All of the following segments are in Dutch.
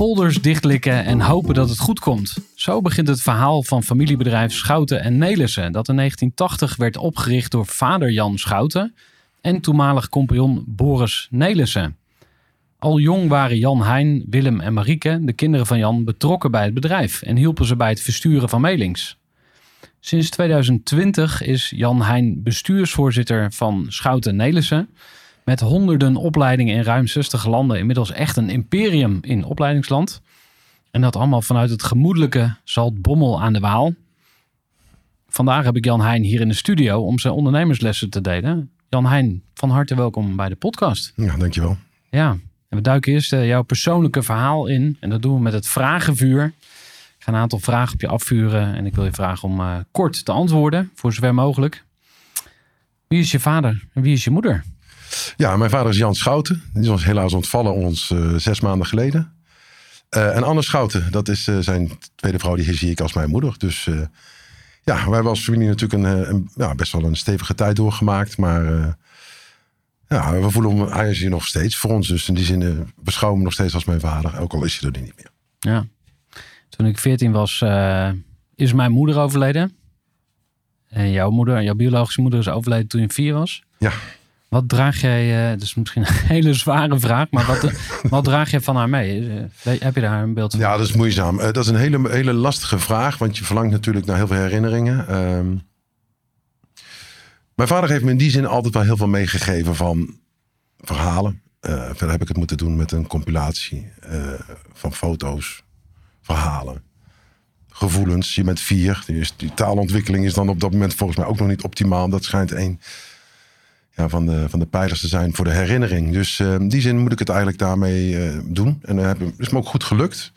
Folders dichtlikken en hopen dat het goed komt. Zo begint het verhaal van familiebedrijf Schouten en Nelissen, dat in 1980 werd opgericht door vader Jan Schouten en toenmalig compagnon Boris Nelissen. Al jong waren Jan Heijn, Willem en Marieke, de kinderen van Jan, betrokken bij het bedrijf en hielpen ze bij het versturen van mailings. Sinds 2020 is Jan Heijn bestuursvoorzitter van Schouten Nelissen. Met honderden opleidingen in ruim 60 landen. Inmiddels echt een imperium in opleidingsland. En dat allemaal vanuit het gemoedelijke Zaltbommel aan de Waal. Vandaag heb ik Jan Heijn hier in de studio om zijn ondernemerslessen te delen. Jan Heijn, van harte welkom bij de podcast. Ja, dankjewel. Ja, en we duiken eerst eh, jouw persoonlijke verhaal in. En dat doen we met het vragenvuur. Ik ga een aantal vragen op je afvuren. En ik wil je vragen om eh, kort te antwoorden, voor zover mogelijk. Wie is je vader en wie is je moeder? Ja, mijn vader is Jan Schouten. Die was helaas ontvallen ons eh, zes maanden geleden. Eh, en Anne Schouten, dat is eh, zijn tweede vrouw, die zie ik als mijn moeder. Dus ja, wij hebben als familie natuurlijk een, een, ja, best wel een stevige tijd doorgemaakt. Maar ja, we voelen hem, hij is hier nog steeds voor ons. Dus in die zin beschouwen we hem nog steeds als mijn vader. Ook al is hij er niet meer. Ja. Toen ik 14 was, is mijn moeder overleden. En jouw moeder, jouw biologische moeder is overleden toen je vier was. Ja, Wat draag jij, dat is misschien een hele zware vraag, maar wat, wat draag je van haar mee? Eh, Heb je daar een beeld van? Ja, dat is moeizaam. Eh, dat is een hele, hele lastige vraag, want je verlangt natuurlijk naar heel veel herinneringen. Ehm, mijn vader heeft me in die zin altijd wel heel veel meegegeven van verhalen. Eh, verder heb ik het moeten doen met een compilatie van foto's, verhalen, gevoelens. Je bent vier. Dus die taalontwikkeling is dan op dat moment volgens mij ook nog niet optimaal. Dat schijnt een ja, van, de, van de pijlers te zijn voor de herinnering. Dus eh, in die zin moet ik het eigenlijk daarmee eh, doen. En dat heb- is me ook goed gelukt.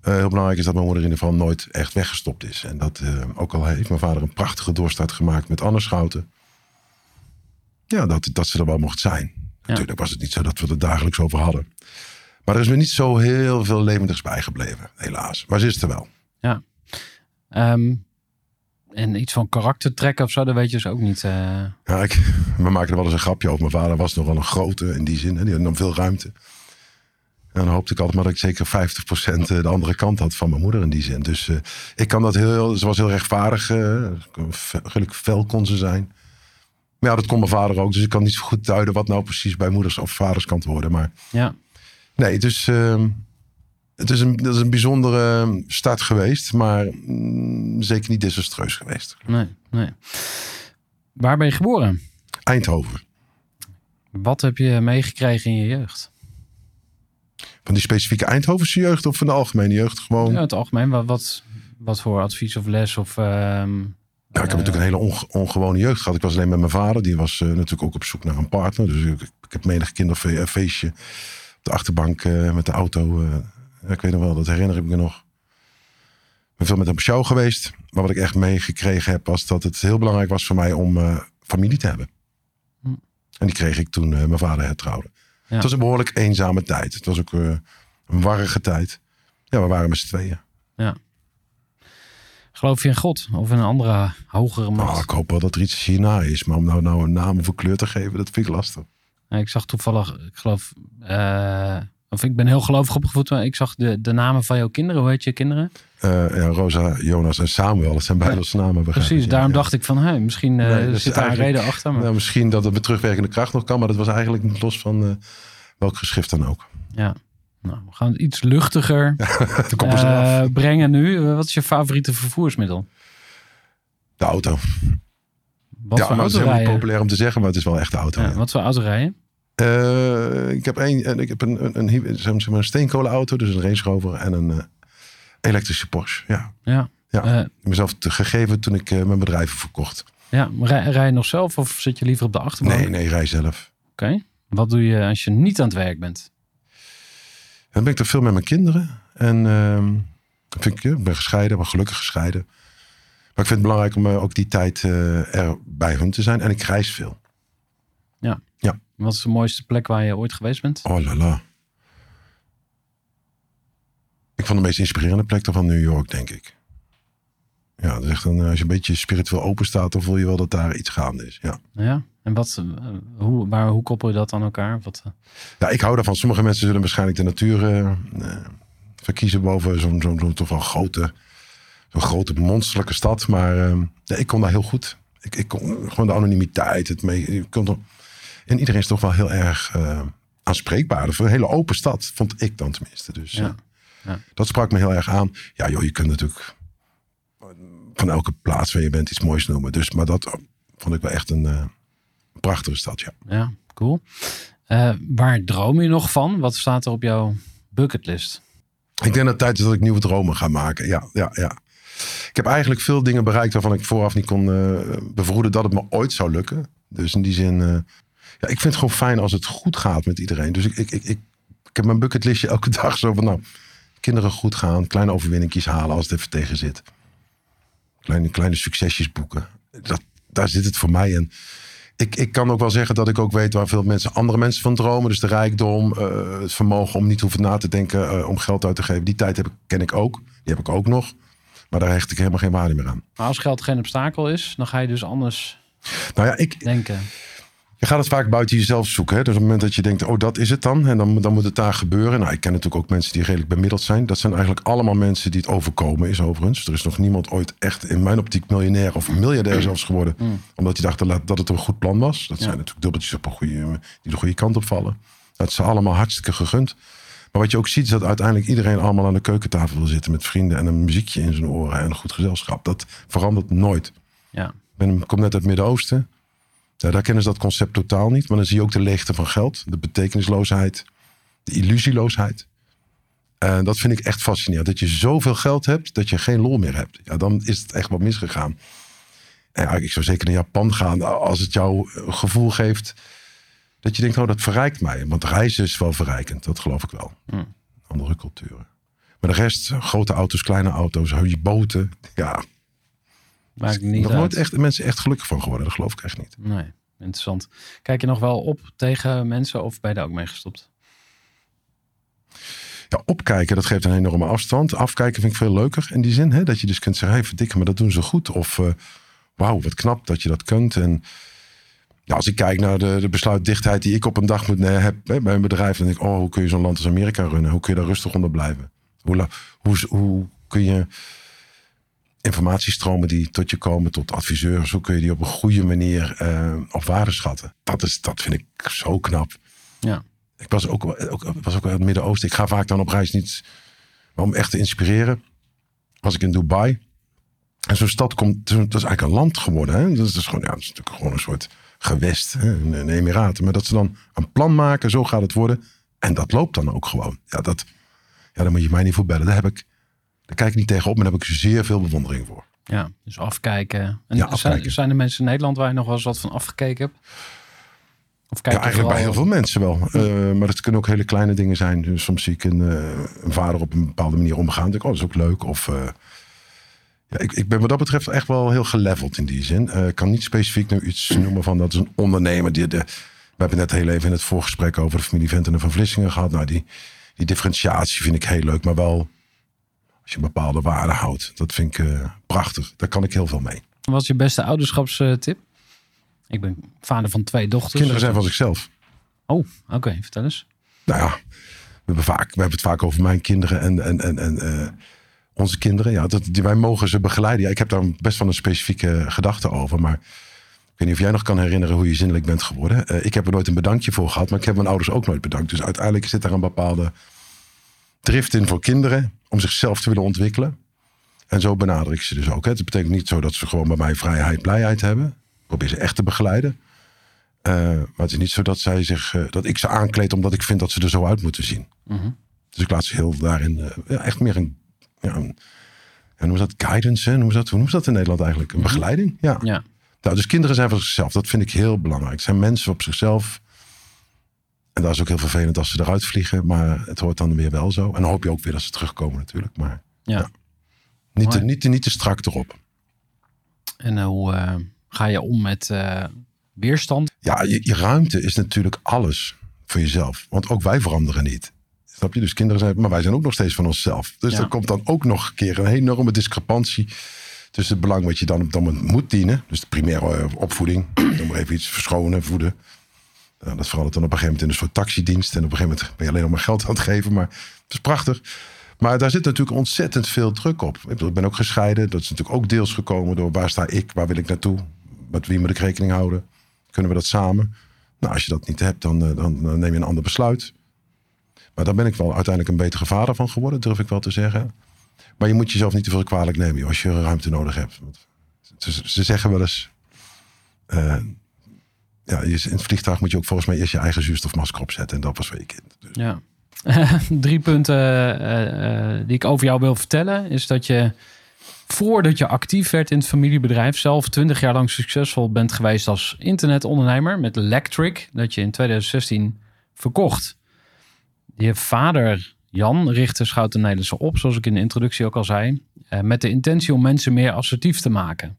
Eh, heel belangrijk is dat mijn moeder in ieder geval nooit echt weggestopt is. En dat eh, ook al heeft mijn vader een prachtige doorstart gemaakt met Anne Schouten. Ja, dat, dat ze er wel mocht zijn. Natuurlijk was het niet zo dat we er dagelijks over hadden. Maar er is me niet zo heel veel levendigs bijgebleven, helaas. Maar ze is er wel. Ja. Ehm, en iets van karaktertrekken of zo, dat weet je dus ook niet. eh. Ja, ik, we maken er wel eens een grapje over. Mijn vader was nog wel een grote in die zin. Hè? Die had dan veel ruimte. En dan hoopte ik altijd maar dat ik zeker 50% de andere kant had van mijn moeder in die zin. Dus eh, ik kan dat heel... Ze was heel rechtvaardig. eh gelukkig fel kon ze zijn. Maar ja, dat kon mijn vader ook. Dus ik kan niet zo goed duiden wat nou precies bij moeders of vaders kant hoorde. Maar ja. nee, dus... ehm, het is een, dat is een bijzondere start geweest. Maar mm, zeker niet desastreus geweest. Nee, nee. Waar ben je geboren? Eindhoven. Wat heb je meegekregen in je jeugd? Van die specifieke Eindhovense jeugd of van de algemene jeugd? Gewoon. Ja, het algemeen. Wat, wat, wat voor advies of les of... ehm, Ja, ik heb natuurlijk een hele onge- ongewone jeugd gehad. Ik was alleen met mijn vader. Die was eh, natuurlijk ook op zoek naar een partner. Dus ik, ik heb menig kinderfeestje op de achterbank eh, met de auto. eh, ja, ik weet nog wel, dat herinner ik me nog. Ik ben veel met hem op show geweest. Maar wat ik echt meegekregen heb, was dat het heel belangrijk was voor mij om eh, familie te hebben. Hm. En die kreeg ik toen eh, mijn vader hertrouwde. Ja. Het was een behoorlijk eenzame tijd. Het was ook eh, een warrige tijd. Ja, we waren met z'n tweeën. Ja. Geloof je in God of in een andere hogere macht? Nou, ik hoop wel dat er iets hierna is. Maar om nou, nou een naam of een kleur te geven, dat vind ik lastig. Ik zag toevallig, ik geloof, of ik ben heel gelovig opgevoed, maar ik zag de, de namen van jouw kinderen. Hoe heet je kinderen? Eh, ja, Rosa, Jonas en Samuel, dat zijn bijbelse namen. begrijp Precies, daarom Ja. dacht ik van, hey, misschien eh, Nee, is zit daar een reden achter. Maar, Nou, misschien dat het met terugwerkende kracht nog kan, maar dat was eigenlijk niet los van eh, welk geschrift dan ook. ja. Nou, we gaan het iets luchtiger is brengen nu. Wat is je favoriete vervoersmiddel? De auto. Wat ja, voor is auto helemaal niet rijden? populair om te zeggen, maar het is wel echt de auto. Wat voor auto rijden? Eh, ik heb, een, en ik heb een, een, een, zeg maar een steenkolenauto, dus een Range Rover en een eh, elektrische Porsche. Ja, Ja. Ja. Eh, ik heb mezelf te- gegeven toen ik eh, mijn bedrijven verkocht. ja. Rij, rij je nog zelf of zit je liever op de achterbank? Nee, nee, rij zelf. Oké. Wat doe je als je niet aan het werk bent? Dan ben ik toch veel met mijn kinderen. En ehm, vind ik, eh, ik ben gescheiden, maar gelukkig gescheiden. Maar ik vind het belangrijk om eh, ook die tijd eh, er bij hun te zijn. En ik reis veel. Wat is de mooiste plek waar je ooit geweest bent? Oh la la. Ik vond de meest inspirerende plek toch van New York, denk ik. Ja, dat is echt een, als je een beetje spiritueel open staat, dan voel je wel dat daar iets gaande is. Ja. Ja. En wat, eh, hoe, waar, hoe koppel je dat aan elkaar? Wat, eh, ja, ik hou daarvan. Sommige mensen zullen waarschijnlijk de natuur eh, eh, verkiezen boven zo'n zo'n zo'n toch wel grote, zo'n grote monsterlijke stad. Maar eh, ja, ik kon daar heel goed. Ik, ik kon gewoon de anonimiteit, het mee. ik kon er- en iedereen is toch wel heel erg eh, aanspreekbaar. Is een hele open stad, vond ik dan tenminste. Dus Ja. eh, Ja. dat sprak me heel erg aan. Ja, joh, je kunt natuurlijk van elke plaats waar je bent iets moois noemen. Dus, maar dat vond ik wel echt een eh, prachtige stad, ja. ja, cool. Waar droom je nog van? Wat staat er op jouw bucketlist? Ik denk dat het tijd is dat ik nieuwe dromen ga maken. Ja, ja, ja. Ik heb eigenlijk veel dingen bereikt waarvan ik vooraf niet kon bevroeden dat het me ooit zou lukken. Dus in die zin, ja, ik vind het gewoon fijn als het goed gaat met iedereen. Dus ik, ik, ik, ik, ik heb mijn bucketlistje elke dag zo van, nou, kinderen goed gaan, kleine overwinningjes halen als het even tegen zit. Kleine, kleine succesjes boeken. Dat, daar zit het voor mij in. Ik, ik kan ook wel zeggen dat ik ook weet waar veel mensen, andere mensen van dromen. Dus de rijkdom, eh, het vermogen om niet hoeven na te denken eh, om geld uit te geven. Die tijd heb ik, ken ik ook. Die heb ik ook nog. Maar daar hecht ik helemaal geen waarde meer aan. Maar als geld geen obstakel is, dan ga je dus anders Nou ja, ik, denken. Je gaat het vaak buiten jezelf zoeken. Hè? Dus op het moment dat je denkt, oh dat is het dan. En dan, dan moet het daar gebeuren. Nou, ik ken natuurlijk ook mensen die redelijk bemiddeld zijn. Dat zijn eigenlijk allemaal mensen die het overkomen is overigens. Er is nog niemand ooit echt in mijn optiek miljonair of miljardair zelfs geworden. Omdat hij dacht dat- dat het een goed plan was. Dat zijn natuurlijk dubbeltjes op een goede, die de goede kant op vallen. Dat is ze allemaal hartstikke gegund. Maar wat je ook ziet is dat uiteindelijk iedereen allemaal aan de keukentafel wil zitten met vrienden en een muziekje in zijn oren en een goed gezelschap. Dat verandert nooit. Ja. Ik ben, kom net uit het Midden-Oosten. Ja, daar kennen ze dat concept totaal niet. Maar dan zie je ook de leegte van geld, de betekenisloosheid, de illusieloosheid. En dat vind ik echt fascinerend. Dat je zoveel geld hebt dat je geen lol meer hebt. Ja, dan is het echt wat misgegaan. En ja, ik zou zeker naar Japan gaan als het jou een gevoel geeft dat je denkt, oh, dat verrijkt mij. Want reizen is wel verrijkend, dat geloof ik wel. Hmm. Andere culturen. Maar de rest, grote auto's, kleine auto's, boten. Ja, Maakt niet nog nooit echt, mensen echt gelukkig van geworden. Dat geloof ik echt niet. Nee, interessant. Kijk je nog wel op tegen mensen of ben je daar ook mee gestopt? Ja, opkijken, dat geeft een enorme afstand. Afkijken vind ik veel leuker in die zin. Hè? Dat je dus kunt zeggen, hey, verdikke, maar dat doen ze goed. Of eh, wauw, wat knap dat je dat kunt. En ja, als ik kijk naar de, de besluitdichtheid die ik op een dag moet ne- heb hè, bij een bedrijf. Dan denk ik, oh, hoe kun je zo'n land als Amerika runnen? Hoe kun je daar rustig onder blijven? Hoe, hoe, hoe kun je informatiestromen die tot je komen, tot adviseurs, hoe kun je die op een goede manier eh, op waarde schatten? Dat, is, dat vind ik zo knap. Ja. Ik was ook, ook, was ook in het Midden-Oosten. Ik ga vaak dan op reis niet maar om echt te inspireren. Was ik in Dubai. En zo'n stad komt, dat is eigenlijk een land geworden. Hè? Dat, is gewoon, ja, dat is natuurlijk gewoon een soort gewest, hè? Een, een Emiraten. Maar dat ze dan een plan maken, zo gaat het worden. En dat loopt dan ook gewoon. Ja, dat, ja daar moet je mij niet voor bellen. Daar, heb ik, daar kijk ik niet tegenop, maar daar heb ik zeer veel bewondering voor. Ja, dus afkijken. En Ja, Zijn, afkijken. zijn er mensen in Nederland waar je nog wel eens wat van afgekeken hebt? Of kijk Ja, eigenlijk bij heel veel mensen wel. Eh, maar het kunnen ook hele kleine dingen zijn. Dus soms zie ik een, eh, een vader op een bepaalde manier omgaan. Dan denk ik, oh, dat is ook leuk. Of, eh, ja, ik, ik ben wat dat betreft echt wel heel geleveld in die zin. Ik kan niet specifiek nu iets noemen van dat is een ondernemer. Die de, we hebben net heel even in het voorgesprek over de familie Venten en Van Vlissingen gehad. Nou, die, die differentiatie vind ik heel leuk. Maar wel, als je bepaalde waarde houdt. Dat vind ik eh, prachtig. Daar kan ik heel veel mee. Wat was je beste ouderschapstip? Ik ben vader van twee dochters. Kinderen zijn van zichzelf. Oh, oké. Vertel eens. Nou ja, we hebben, vaak, we hebben het vaak over mijn kinderen en, en, en, en eh, onze kinderen. Ja, dat, wij mogen ze begeleiden. Ja, ik heb daar best wel een specifieke gedachte over. Maar ik weet niet of jij nog kan herinneren hoe je zinnelijk bent geworden. Eh, ik heb er nooit een bedankje voor gehad. Maar ik heb mijn ouders ook nooit bedankt. Dus uiteindelijk zit daar een bepaalde drift in voor kinderen. Om zichzelf te willen ontwikkelen. En zo benader ik ze dus ook. Hè. Het betekent niet zo dat ze gewoon bij mij vrijheid, blijheid hebben. Ik probeer ze echt te begeleiden. Uh, maar het is niet zo dat, zij zich, uh, dat ik ze aankleed omdat ik vind dat ze er zo uit moeten zien. Mm -hmm. Dus ik laat ze heel daarin uh, ja, echt meer een, ja, een ja, noem dat guidance, hè? Noem dat, hoe noem dat in Nederland eigenlijk? Een begeleiding? Ja. ja. Nou, dus kinderen zijn van zichzelf. Dat vind ik heel belangrijk. Het zijn mensen op zichzelf. En dat is ook heel vervelend als ze eruit vliegen. Maar het hoort dan weer wel zo. En dan hoop je ook weer dat ze terugkomen natuurlijk. Maar ja. ja. Niet, te, niet, te, niet te strak erop. En hoe uh, ga je om met uh, weerstand? Ja, je, je, ruimte is natuurlijk alles voor jezelf. Want ook wij veranderen niet. Snap je? Dus kinderen zijn, maar wij zijn ook nog steeds van onszelf. Dus Ja. er komt dan ook nog een keer een enorme discrepantie tussen het belang wat je dan op dat moment moet dienen. Dus de primaire eh, opvoeding. Dan maar even iets verschonen, voeden. Nou, dat verandert dan op een gegeven moment in een soort taxidienst. En op een gegeven moment ben je alleen nog maar geld aan het geven. Maar het is prachtig. Maar daar zit natuurlijk ontzettend veel druk op. Ik, ben ook gescheiden. Dat is natuurlijk ook deels gekomen door waar sta ik, waar wil ik naartoe, met wie moet ik rekening houden. Kunnen we dat samen? Nou, als je dat niet hebt, dan, eh, dan, neem je een ander besluit. Maar daar ben ik wel uiteindelijk een betere vader van geworden, durf ik wel te zeggen. Maar je moet jezelf niet te veel kwalijk nemen als je ruimte nodig hebt. Ze zeggen wel eens. eh, ja, in het vliegtuig moet je ook volgens mij eerst je eigen zuurstofmasker opzetten. En dat was voor je kind. Dus, Ja. Drie punten eh, eh, die ik over jou wil vertellen. Is dat je voordat je actief werd in het familiebedrijf... zelf twintig jaar lang succesvol bent geweest als internetondernemer... met Electric, dat je in 2016 verkocht. Je vader Jan richtte Schouten Nederlandse op... zoals ik in de introductie ook al zei... eh, met de intentie om mensen meer assertief te maken.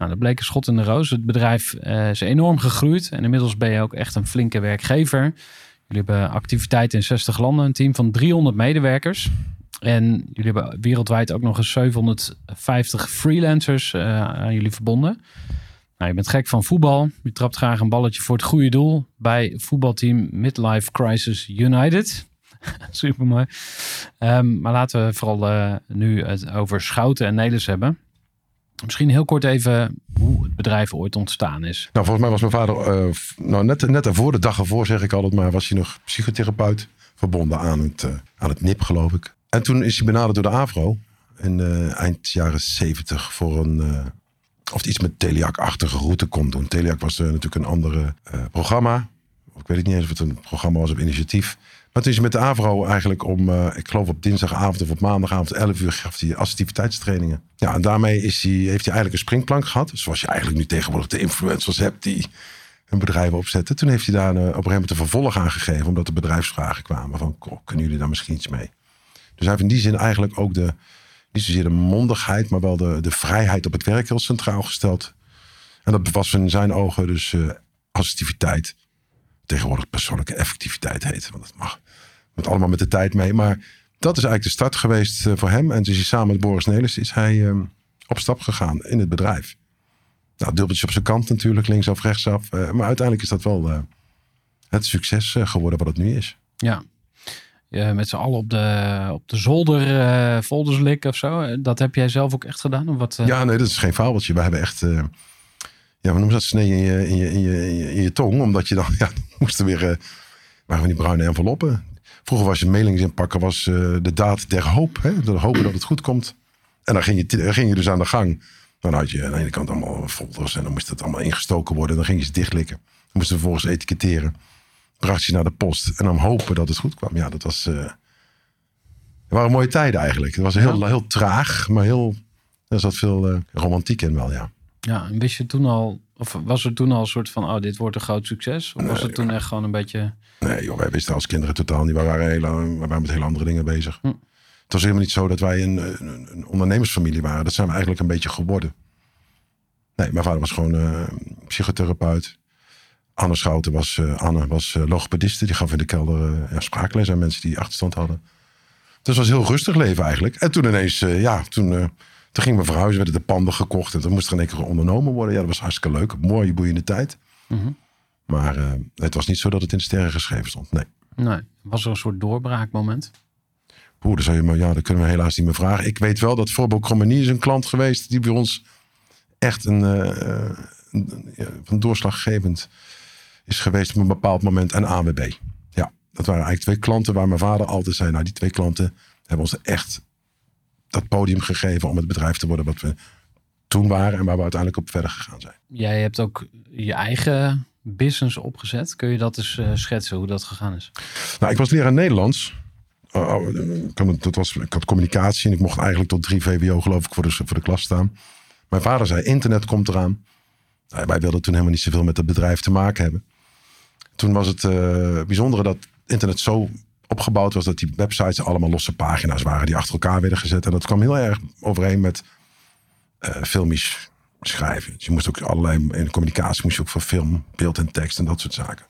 Nou, dat bleek een schot in de roos. Het bedrijf eh, is enorm gegroeid... en inmiddels ben je ook echt een flinke werkgever... Jullie hebben activiteiten in 60 landen, een team van 300 medewerkers. En jullie hebben wereldwijd ook nog eens 750 freelancers eh, aan jullie verbonden. Nou, je bent gek van voetbal. Je trapt graag een balletje voor het goede doel bij voetbalteam Midlife Crisis United. Super mooi. maar laten we vooral eh, nu het over Schouten en Nelis hebben. Misschien heel kort even hoe het bedrijf ooit ontstaan is. Nou, volgens mij was mijn vader, eh, nou, net, net ervoor, de dag ervoor zeg ik altijd maar, was hij nog psychotherapeut. Verbonden aan het, eh, aan het NIP, geloof ik. En toen is hij benaderd door de AVRO. In eh, eind jaren zeventig voor een, of iets met Teliac-achtige route kon doen. Teliac was natuurlijk een ander programma. Ik weet niet eens of het een programma was op initiatief. Maar toen is met de AVRO eigenlijk om, eh, ik geloof op dinsdagavond of op maandagavond 11 uur gaf hij assertiviteitstrainingen. Ja, en daarmee is hij, heeft hij eigenlijk een springplank gehad. Zoals je eigenlijk nu tegenwoordig de influencers hebt die een bedrijf opzetten. Toen heeft hij daar een, op een gegeven moment een vervolg aan gegeven. Omdat er bedrijfsvragen kwamen van, "Goh, kunnen jullie daar misschien iets mee? Dus hij heeft in die zin eigenlijk ook de, niet zozeer de mondigheid, maar wel de, de vrijheid op het werk heel centraal gesteld. En dat was in zijn ogen dus eh, assertiviteit. Tegenwoordig persoonlijke effectiviteit heet. Want dat mag. Moet allemaal met de tijd mee. Maar dat is eigenlijk de start geweest eh, voor hem. En dus is samen met Boris Nelis is hij eh, op stap gegaan in het bedrijf. Nou, dubbeltje op zijn kant natuurlijk, linksaf, rechtsaf. Eh, maar uiteindelijk is dat wel eh, het succes geworden wat het nu is. Ja. Met z'n allen op de, op de zolder eh, folders likken of zo. Dat heb jij zelf ook echt gedaan? Of wat? Ja, nee, dat is geen fabeltje. We hebben echt, ja, we noemen dat snee in je, in, je, in, je, in, tong. Omdat je dan, ja, moesten weer, eh waren die bruine enveloppen. Vroeger was je mailings inpakken, was eh, de daad der hoop. Hè? De hopen dat het goed komt. En dan ging je, dan ging je dus aan de gang. Dan had je aan de ene kant allemaal folders en dan moest het allemaal ingestoken worden. Dan ging je ze dichtlikken. Dan moesten we vervolgens etiketteren. Bracht je naar de post en dan hopen dat het goed kwam. Ja, dat was... het waren mooie tijden eigenlijk. Het was heel, heel traag, maar heel... Er zat veel romantiek in wel, ja. Ja, en wist je toen al, of was er toen al een soort van, oh, dit wordt een groot succes? Of was het toen echt gewoon een beetje, Nee, joh, wij wisten als kinderen totaal niet. We waren, heel, we waren met hele andere dingen bezig. Hm. Het was helemaal niet zo dat wij een, een, een ondernemersfamilie waren. Dat zijn we eigenlijk een beetje geworden. Nee, mijn vader was gewoon eh, psychotherapeut. Anne Schouten was, eh, Anne was eh, logopediste. Die gaf in de kelder ja, spraakles aan mensen die achterstand hadden. Dus het was heel rustig leven eigenlijk. En toen ineens, ja, toen, toen gingen we verhuizen, werden de panden gekocht. En toen moest er in één keer ondernomen worden. Ja, dat was hartstikke leuk. Mooie, boeiende tijd. Mhm. Maar eh, het was niet zo dat het in de sterren geschreven stond. Nee. Nee, was er een soort doorbraakmoment? Oeh, dat, zou je maar, ja, dat kunnen we helaas niet meer vragen. Ik weet wel dat Voorbeeld Cromanie is een klant geweest die bij ons echt een, eh, eh, een, een doorslaggevend is geweest op een bepaald moment. En AWB. Ja, dat waren eigenlijk twee klanten waar mijn vader altijd zei. Nou, die twee klanten hebben ons echt dat podium gegeven om het bedrijf te worden wat we toen waren en waar we uiteindelijk op verder gegaan zijn. Jij hebt ook je eigen business opgezet. Kun je dat eens eh, schetsen hoe dat gegaan is? Nou, ik was leraar Nederlands. Ik had- dat was, ik had communicatie en ik mocht eigenlijk tot drie VWO geloof ik voor de, voor de klas staan. Mijn vader zei, internet komt eraan. Nou, wij wilden toen helemaal niet zoveel met het bedrijf te maken hebben. Toen was het eh, bijzondere dat internet zo opgebouwd was dat die websites allemaal losse pagina's waren die achter elkaar werden gezet. En dat kwam heel erg overeen met eh filmisch schrijven. Dus je moest ook allerlei, in communicatie moest je ook voor film, beeld en tekst en dat soort zaken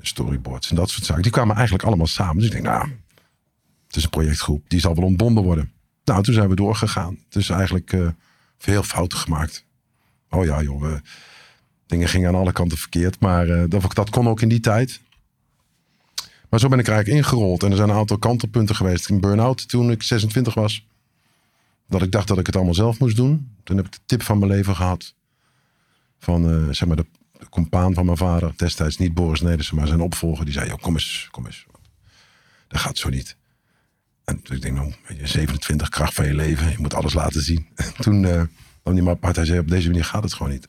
storyboards en dat soort zaken. Die kwamen eigenlijk allemaal samen. Dus ik denk, nou, het is een projectgroep. Die zal wel ontbonden worden. Nou, toen zijn we doorgegaan. Dus eigenlijk eh, veel fouten gemaakt. Oh ja, joh. dingen gingen aan alle kanten verkeerd. Maar eh, dat, dat kon ook in die tijd. Maar zo ben ik eigenlijk ingerold. En er zijn een aantal kantelpunten geweest. In burn-out toen ik 26 was. Dat ik dacht dat ik het allemaal zelf moest doen. Toen heb ik de tip van mijn leven gehad. Van, eh, zeg maar, de de compaan van mijn vader, destijds niet Boris Nedersen, maar zijn opvolger, die zei: kom eens, kom eens. Dat gaat zo niet. En toen ik denk, nou, je, 27, kracht van je leven, je moet alles laten zien. En toen nam hij maar apart, hij zei: Op deze manier gaat het gewoon niet.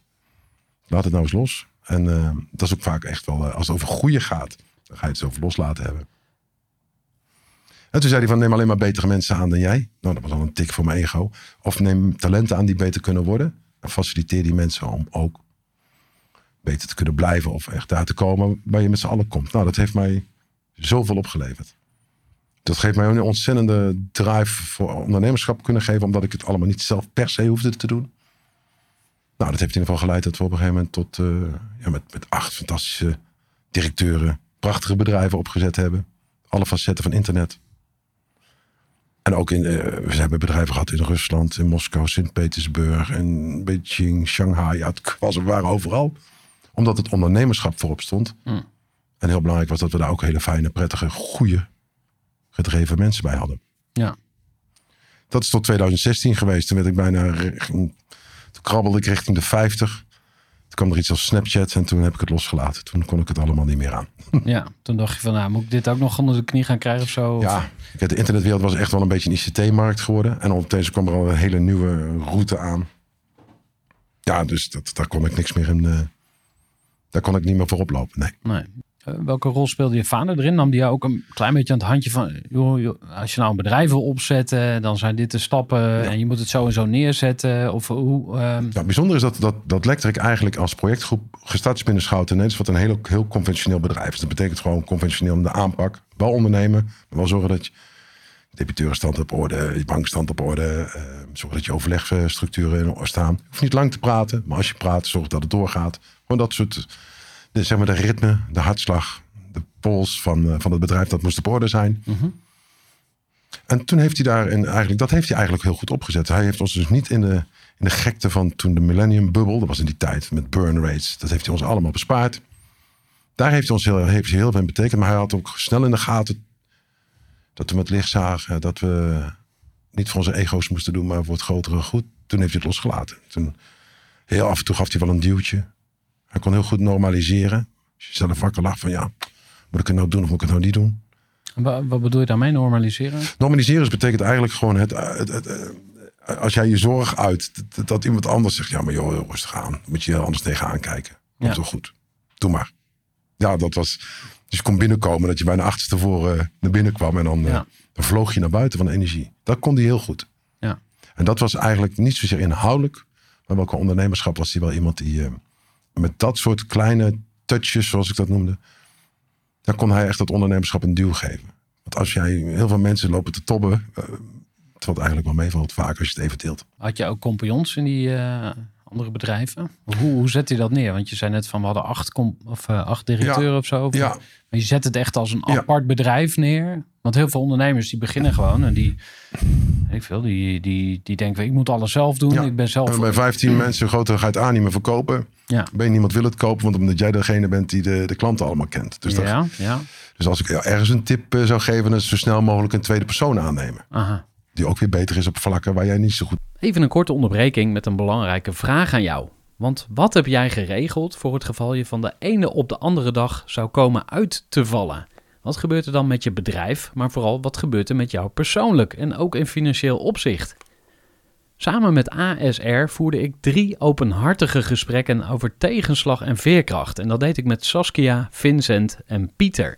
Laat het nou eens los. En eh, dat is ook vaak echt wel, als het over groeien gaat, dan ga je het over loslaten hebben. En toen zei hij van neem alleen maar betere mensen aan dan jij. Nou, dat was al een tik voor mijn ego. Of neem talenten aan die beter kunnen worden. En faciliteer die mensen om ook beter te kunnen blijven of echt daar te komen waar je met z'n allen komt. Nou, dat heeft mij zoveel opgeleverd. Dat geeft mij een ontzettende drive voor ondernemerschap kunnen geven, omdat ik het allemaal niet zelf per se hoefde te doen. Nou, dat heeft in ieder geval geleid dat we op een gegeven moment tot eh, ja, met, met acht fantastische directeuren prachtige bedrijven opgezet hebben. Alle facetten van internet. En ook in, eh, we hebben bedrijven gehad in Rusland, in Moskou, Sint-Petersburg, en Beijing, Shanghai. Ja, het was, we waren overal omdat het ondernemerschap voorop stond. Mm. En heel belangrijk was dat we daar ook hele fijne, prettige, goede, gedreven mensen bij hadden. Ja. Dat is tot 2016 geweest. Toen werd ik bijna, toen krabbelde ik richting de 50. Kwam er iets als Snapchat en toen heb ik het losgelaten. Toen kon ik het allemaal niet meer aan. Ja, toen dacht je van, nou, moet ik dit ook nog onder de knie gaan krijgen of zo? Ja, de internetwereld was echt wel een beetje een ICT-markt geworden. En ondertussen kwam er al een hele nieuwe route aan. Ja, dus dat, daar kon ik niks meer in. eh, daar kon ik niet meer voor oplopen. Nee. Nee. Eh, welke rol speelde je vader erin? Nam die jou ook een klein beetje aan het handje van... Joh, joh, als je nou een bedrijf wil opzetten, dan zijn dit de stappen... en je moet het zo en zo neerzetten. Of hoe... ehm, Nou, bijzonder is dat, dat, dat Lectric eigenlijk als projectgroep gestart is binnen Schouten Nederlands, wat een heel, heel conventioneel bedrijf is. Dat betekent gewoon conventioneel om de aanpak. Wel ondernemen, maar wel zorgen dat je debiteurenstand op orde, je bankstand op orde, eh, zorgen dat je overlegstructuren in orde staan. Je hoeft niet lang te praten, maar als je praat, zorg dat het doorgaat. Gewoon dat soort, de, zeg maar de ritme, de hartslag, de pols van, eh, van het bedrijf, dat moest op orde zijn. mhm. En toen heeft hij daar, en eigenlijk, dat heeft hij eigenlijk heel goed opgezet. Hij heeft ons dus niet in de, in de gekte van toen de Millennium Bubble, dat was in die tijd met burn rates, dat heeft hij ons allemaal bespaard. Daar heeft hij ons heel, heeft hij heel veel in betekend, maar hij had ook snel in de gaten dat we met licht zagen dat we niet voor onze ego's moesten doen, maar voor het grotere goed. Toen heeft hij het losgelaten. Toen, heel af en toe gaf hij wel een duwtje. Hij kon heel goed normaliseren. Als je zelf wakker lag van ja, moet ik het nou doen of moet ik het nou niet doen? Wa- wat bedoel je daarmee, normaliseren? Normaliseren betekent eigenlijk gewoon het, het, het, eh, als jij je zorg uit, dat, dat iemand anders zegt, ja maar joh, rustig aan. Moet je heel anders tegenaan kijken. Komt Ja. toch goed. Doe maar. Ja, dat was, dus je kon binnenkomen dat je bijna achterstevoren eh, naar binnen kwam en dan, eh, Ja. dan vloog je naar buiten van energie. Dat kon hij heel goed. Ja. En dat was eigenlijk niet zozeer inhoudelijk, maar welke ondernemerschap was hij wel iemand die met dat soort kleine touches, zoals ik dat noemde, dan kon hij echt dat ondernemerschap een duw geven. Want als jij heel veel mensen lopen te tobben, eh, het valt eigenlijk wel meevalt vaak als je het even deelt. Had je ook compagnons in die eh, andere bedrijven? Hoe, hoe zet je dat neer? Want je zei net van we hadden acht, com- of, eh, acht directeuren of zo. Of- Ja, Maar je zet het echt als een Ja. apart bedrijf neer. Want heel veel ondernemers die beginnen gewoon en die, ik veel, die, die, die denken ik moet alles zelf doen. Ik ben zelf. en bij 15 mensen groter ga je het aan niet meer verkopen. Ja. Ben je niemand wil het kopen, want omdat jij degene bent die de, de klanten allemaal kent. Dus, dat- ja, ja. dus als ik ergens een tip eh, zou geven, dan is zo snel mogelijk een tweede persoon aannemen. Aha. Die ook weer beter is op vlakken waar jij niet zo goed Even een korte onderbreking met een belangrijke vraag aan jou. Want wat heb jij geregeld voor het geval je van de ene op de andere dag zou komen uit te vallen? Wat gebeurt er dan met je bedrijf, maar vooral wat gebeurt er met jou persoonlijk en ook in financieel opzicht? Samen met ASR voerde ik drie openhartige gesprekken over tegenslag en veerkracht. En dat deed ik met Saskia, Vincent en Pieter.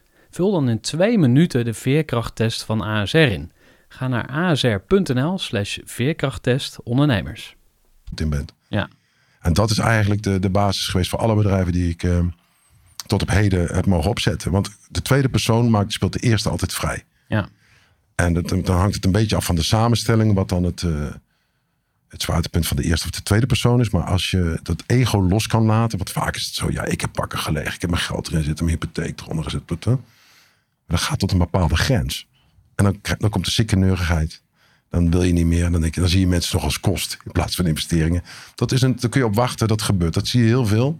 Vul dan in twee minuten de veerkrachttest van ASR in. Ga naar asr.nl slash veerkrachttest ondernemers. in bent. Ja. En dat is eigenlijk de, de basis geweest voor alle bedrijven die ik eh, tot op heden heb mogen opzetten. Want de tweede persoon maakt, speelt de eerste altijd vrij. Ja. En dat, dan hangt het een beetje af van de samenstelling, wat dan het, eh, het zwaartepunt van de eerste of de tweede persoon is. Maar als je dat ego los kan laten, want vaak is het zo, ja, ik heb pakken gelegen, ik heb mijn geld erin zitten, mijn hypotheek eronder gezet. hè. Dat gaat tot een bepaalde grens. En dan, dan komt de zieke neurigheid. Dan wil je niet meer. Dan, denk je, dan zie je mensen toch als kost in plaats van investeringen. Dat is een, daar kun je op wachten, dat gebeurt. Dat zie je heel veel.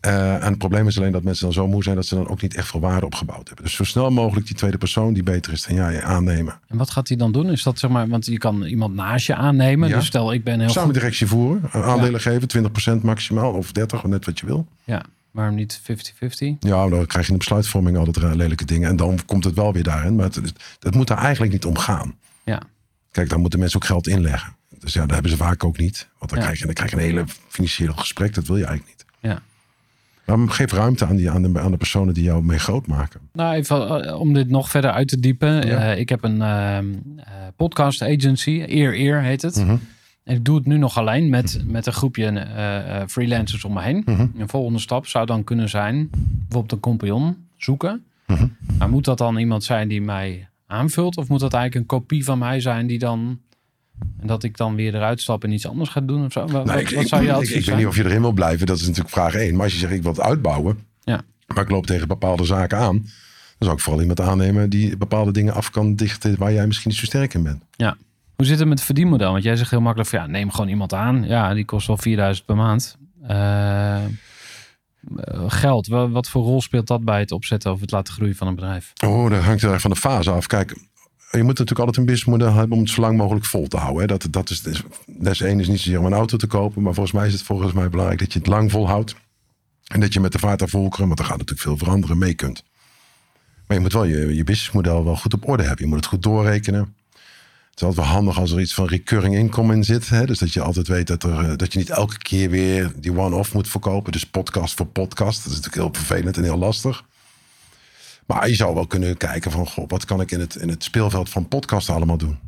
Eh, en het probleem is alleen dat mensen dan zo moe zijn dat ze dan ook niet echt veel waarde opgebouwd hebben. Dus zo snel mogelijk die tweede persoon die beter is dan jij aannemen. En wat gaat hij dan doen? Is dat zeg maar, want je kan iemand naast je aannemen. Ja. Dus stel ik ben heel Samen goed. directie voeren, een aandelen geven, 20% maximaal of 30, of net wat je wil. Ja, waarom niet 50-50? Ja, dan krijg je in de besluitvorming altijd lelijke dingen. En dan komt het wel weer daarin. Maar het, het moet daar eigenlijk niet om gaan. Ja. Kijk, dan moeten mensen ook geld inleggen. Dus ja, dat hebben ze vaak ook niet. Want dan, Ja. krijg, je, dan krijg je een hele financiële gesprek. Dat wil je eigenlijk niet. Ja. Maar geef ruimte aan, die, aan, de, aan de personen die jou mee groot maken. Nou, even eh, om dit nog verder uit te diepen. Ja. Eh, ik heb een ehm, eh, podcast agency, Eer Eer heet het. En ik doe het nu nog alleen met, met een groepje eh, eh, freelancers om me heen. Mhm. Een volgende stap zou dan kunnen zijn bijvoorbeeld een compagnon zoeken. Mhm. Maar moet dat dan iemand zijn die mij aanvult? Of moet dat eigenlijk een kopie van mij zijn die dan... En dat ik dan weer eruit stap en iets anders ga doen of zo? Wat, Nou, ik, wat ik, zou je ik, advies ik weet niet of je erin wil blijven. Dat is natuurlijk vraag één. Maar als je zegt, ik wil het uitbouwen. Ja. Maar ik loop tegen bepaalde zaken aan. Dan zou ik vooral iemand aannemen die bepaalde dingen af kan dichten. Waar jij misschien niet zo sterk in bent. Hoe zit het met het verdienmodel? Want jij zegt heel makkelijk van ja, neem gewoon iemand aan. Ja, die kost wel 4000 per maand. Eh, geld, wa- wat voor rol speelt dat bij het opzetten of het laten groeien van een bedrijf? Oh, dat hangt erg van de fase af. Kijk, je moet natuurlijk altijd een businessmodel hebben om het zo lang mogelijk vol te houden. Hè. Dat, dat is, des één is niet zozeer om een auto te kopen. Maar volgens mij is het volgens mij belangrijk dat je het lang volhoudt. En dat je met de vaart aan volkeren, want er gaat natuurlijk veel veranderen, mee kunt. Maar je moet wel je, je businessmodel wel goed op orde hebben. Je moet het goed doorrekenen. Het is altijd wel handig als er iets van recurring income in zit. Hè? Dus dat je altijd weet dat, er, eh, dat je niet elke keer weer die one-off moet verkopen. Dus podcast voor podcast. Dat is natuurlijk heel vervelend en heel lastig. Maar je zou wel kunnen kijken van, goh, wat kan ik in het, in het speelveld van podcast allemaal doen?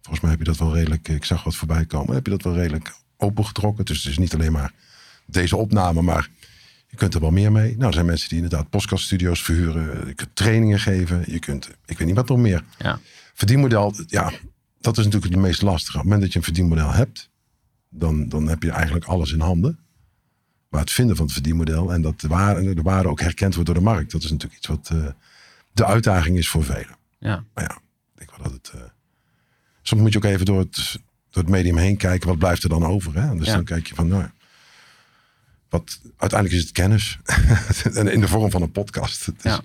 Volgens mij heb je dat wel redelijk, ik zag wat voorbij komen, heb je dat wel redelijk opengetrokken. Dus het is niet alleen maar deze opname, maar je kunt er wel meer mee. Nou, er zijn mensen die inderdaad podcaststudio's verhuren. Je kunt trainingen geven. Je kunt, ik weet niet wat nog meer. Ja. Verdienmodel, ja, dat is natuurlijk het meest lastige. Op het moment dat je een verdienmodel hebt, dan, dan heb je eigenlijk alles in handen. Maar het vinden van het verdienmodel en dat de waarde, de waarde ook herkend wordt door de markt, dat is natuurlijk iets wat eh, de uitdaging is voor velen. Ja. Maar ja, ik denk wel dat het. eh, soms moet je ook even door het, door het medium heen kijken, wat blijft er dan over? Hè? Dus Ja. dan kijk je van, nou wat, uiteindelijk is het kennis. En in de vorm van een podcast. Ja.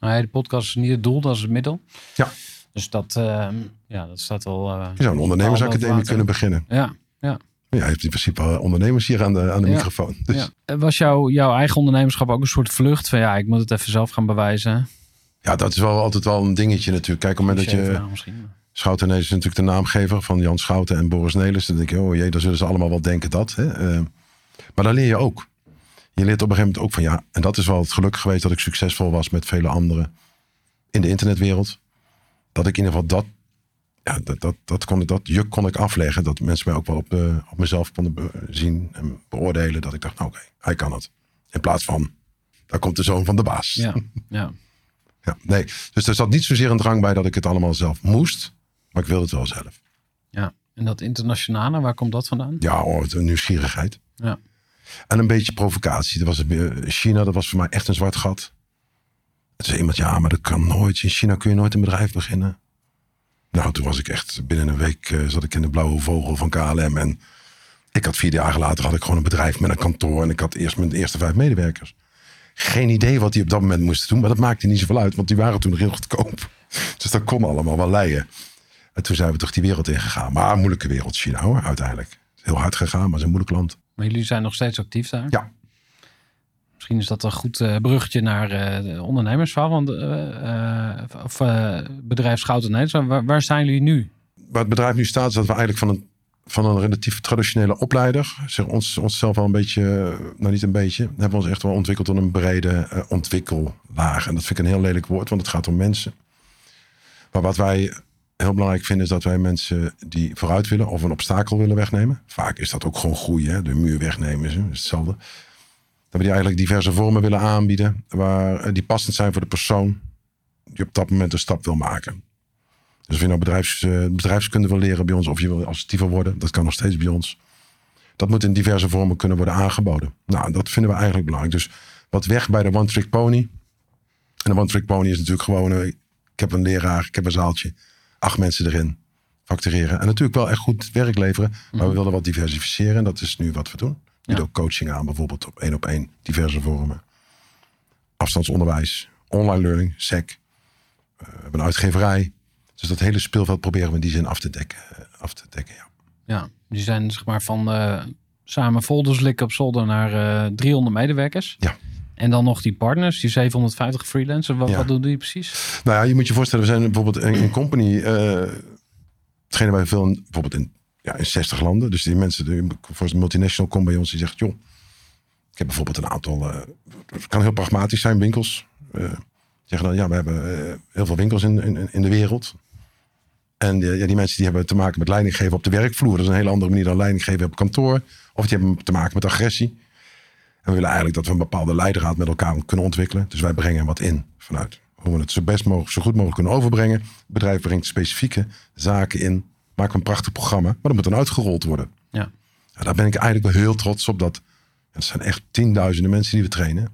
Nee, de podcast is niet het doel, dat is het middel. Ja. Dus dat, ehm, ja, dat staat al... eh, Je zou een ondernemersacademie kunnen beginnen. Ja, ja. Ja, je hebt in principe wel ondernemers hier aan de, aan de Ja. microfoon. Dus ja. Was jouw, jouw eigen ondernemerschap ook een soort vlucht van ja, ik moet het even zelf gaan bewijzen? ja, dat is wel altijd wel een dingetje natuurlijk. Kijk, op het moment dat je... Schouten is natuurlijk de naamgever van Jan Schouten en Boris Nelis. Dan denk je, oh jee, dan zullen ze allemaal wel denken dat. Hè? Eh, maar dan leer je ook. je leert op een gegeven moment ook van ja, en dat is wel het geluk geweest dat ik succesvol was met vele anderen in de internetwereld. Dat ik in ieder geval dat, ja, dat, dat, dat, kon, dat juk kon ik afleggen. Dat mensen mij ook wel op, eh, op mezelf konden zien en beoordelen. Dat ik dacht, nou oké, hij kan het. In plaats van, daar komt de zoon van de baas. Ja, ja. Ja, nee. Dus er zat niet zozeer een drang bij dat ik het allemaal zelf moest. Maar ik wilde het wel zelf. ja. En dat internationale, waar komt dat vandaan? Ja, oh, een nieuwsgierigheid. Ja. En een beetje provocatie. Dat was, eh, China, dat was voor mij echt een zwart gat. Zei iemand, ja, maar dat kan nooit. In China kun je nooit een bedrijf beginnen. Nou, toen was ik echt, binnen een week eh, zat ik in de blauwe vogel van KLM. En ik had vier dagen later had ik gewoon een bedrijf met een kantoor. En ik had eerst mijn eerste vijf medewerkers. Geen idee wat die op dat moment moesten doen. Maar dat maakte niet zoveel uit, want die waren toen nog heel goedkoop. Dus dat kon allemaal wel leien. En toen zijn we toch die wereld ingegaan. Maar een moeilijke wereld, China hoor, uiteindelijk. Heel hard gegaan, maar het is een moeilijk land. Maar jullie zijn nog steeds actief daar? Ja. Misschien is dat een goed eh, bruggetje naar de ondernemersverhaal. Want, eh, of uh, bedrijf Schouten. Waar, waar zijn jullie nu? Waar het bedrijf nu staat, is dat we eigenlijk van een, van een relatief traditionele opleider, zeg ons, onszelf wel een beetje, nou niet een beetje, hebben we ons echt wel ontwikkeld tot een brede uh, ontwikkellaag. En dat vind ik een heel lelijk woord, want het gaat om mensen. Maar wat wij heel belangrijk vinden, is dat wij mensen die vooruit willen of een obstakel willen wegnemen. Vaak is dat ook gewoon groeien, de muur wegnemen is hetzelfde. Dat we die eigenlijk diverse vormen willen aanbieden, waar, die passend zijn voor de persoon die op dat moment een stap wil maken. Dus of je nou bedrijfs, uh, bedrijfskunde wil leren bij ons of je wil assertiever worden, dat kan nog steeds bij ons. Dat moet in diverse vormen kunnen worden aangeboden. Nou, dat vinden we eigenlijk belangrijk. Dus wat weg bij de One Trick Pony. En de One Trick Pony is natuurlijk gewoon, uh, ik heb een leraar, ik heb een zaaltje, acht mensen erin factureren. En natuurlijk wel echt goed werk leveren, maar we willen wat diversificeren en dat is nu wat we doen. Ja. ook coaching aan, bijvoorbeeld op één op één, diverse vormen. Afstandsonderwijs, online learning, SEC. Uh, we hebben een uitgeverij. Dus dat hele speelveld proberen we in die zin af te dekken. Af te dekken ja. ja, die zijn zeg maar van uh, samen folders likken op zolder naar uh, 300 medewerkers. Ja. En dan nog die partners, die 750 freelancers. Wat, ja. wat doen die precies? Nou ja, je moet je voorstellen, we zijn bijvoorbeeld in company. Uh, hetgene wij veel bijvoorbeeld in, ja, in 60 landen. Dus die mensen, die, voor een multinational komt bij ons, die zegt, joh, ik heb bijvoorbeeld een aantal, uh, het kan heel pragmatisch zijn, winkels. Uh, zeggen dan, ja, we hebben uh, heel veel winkels in, in, in de wereld. En die, ja, die mensen die hebben te maken met leidinggeven op de werkvloer. Dat is een hele andere manier dan leidinggeven op kantoor. Of die hebben te maken met agressie. En we willen eigenlijk dat we een bepaalde leidraad met elkaar kunnen ontwikkelen. Dus wij brengen wat in vanuit hoe we het zo best mogelijk, zo goed mogelijk kunnen overbrengen. Het bedrijf brengt specifieke zaken in. Maken we een prachtig programma. Maar dat moet dan uitgerold worden. Ja. ja daar ben ik eigenlijk wel heel trots op. Dat het zijn echt tienduizenden mensen die we trainen.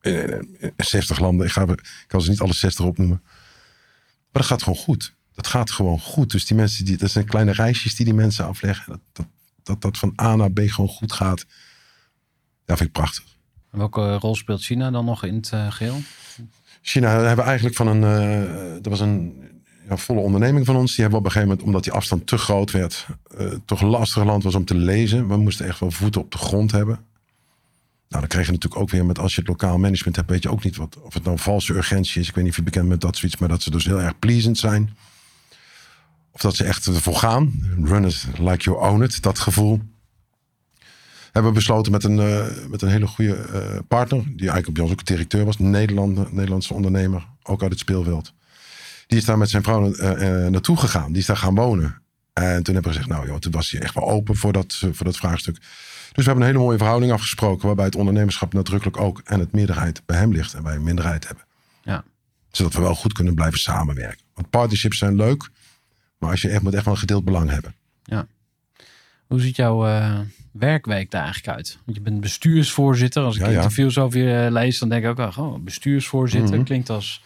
In, in 60 landen. Ik, ga, ik kan ze niet alle 60 opnoemen. Maar dat gaat gewoon goed. Dat gaat gewoon goed. Dus die mensen, die, dat zijn kleine reisjes die die mensen afleggen. Dat dat, dat, dat van A naar B gewoon goed gaat. Dat vind ik prachtig. En welke rol speelt China dan nog in het uh, geheel? China hebben we eigenlijk van een... Uh, dat was een ja, volle onderneming van ons. Die hebben we op een gegeven moment, omdat die afstand te groot werd... Uh, toch lastig land was om te lezen. We moesten echt wel voeten op de grond hebben. Nou, dan kreeg je natuurlijk ook weer met... als je het lokaal management hebt, weet je ook niet wat, of het nou valse urgentie is. Ik weet niet of je bekend met dat zoiets... maar dat ze dus heel erg pleasant zijn. Of dat ze echt ervoor gaan. Run it like you own it, dat gevoel. Hebben we besloten met een, uh, met een hele goede uh, partner... die eigenlijk bij ons ook directeur was. Een Nederland, Nederlandse ondernemer, ook uit het speelveld. Die is daar met zijn vrouw uh, naartoe gegaan. Die is daar gaan wonen. En toen hebben we gezegd, nou joh, toen was hij echt wel open voor dat, voor dat vraagstuk. Dus we hebben een hele mooie verhouding afgesproken... waarbij het ondernemerschap nadrukkelijk ook... en het meerderheid bij hem ligt en wij een minderheid hebben. Ja. Zodat we wel goed kunnen blijven samenwerken. Want partnerships zijn leuk... maar als je echt moet echt wel een gedeeld belang hebben. Ja. Hoe ziet jouw uh, werkweek daar eigenlijk uit? Want je bent bestuursvoorzitter. Als ik ja, interviews ja. over je lees, dan denk ik ook... Oh, bestuursvoorzitter mm-hmm. klinkt als...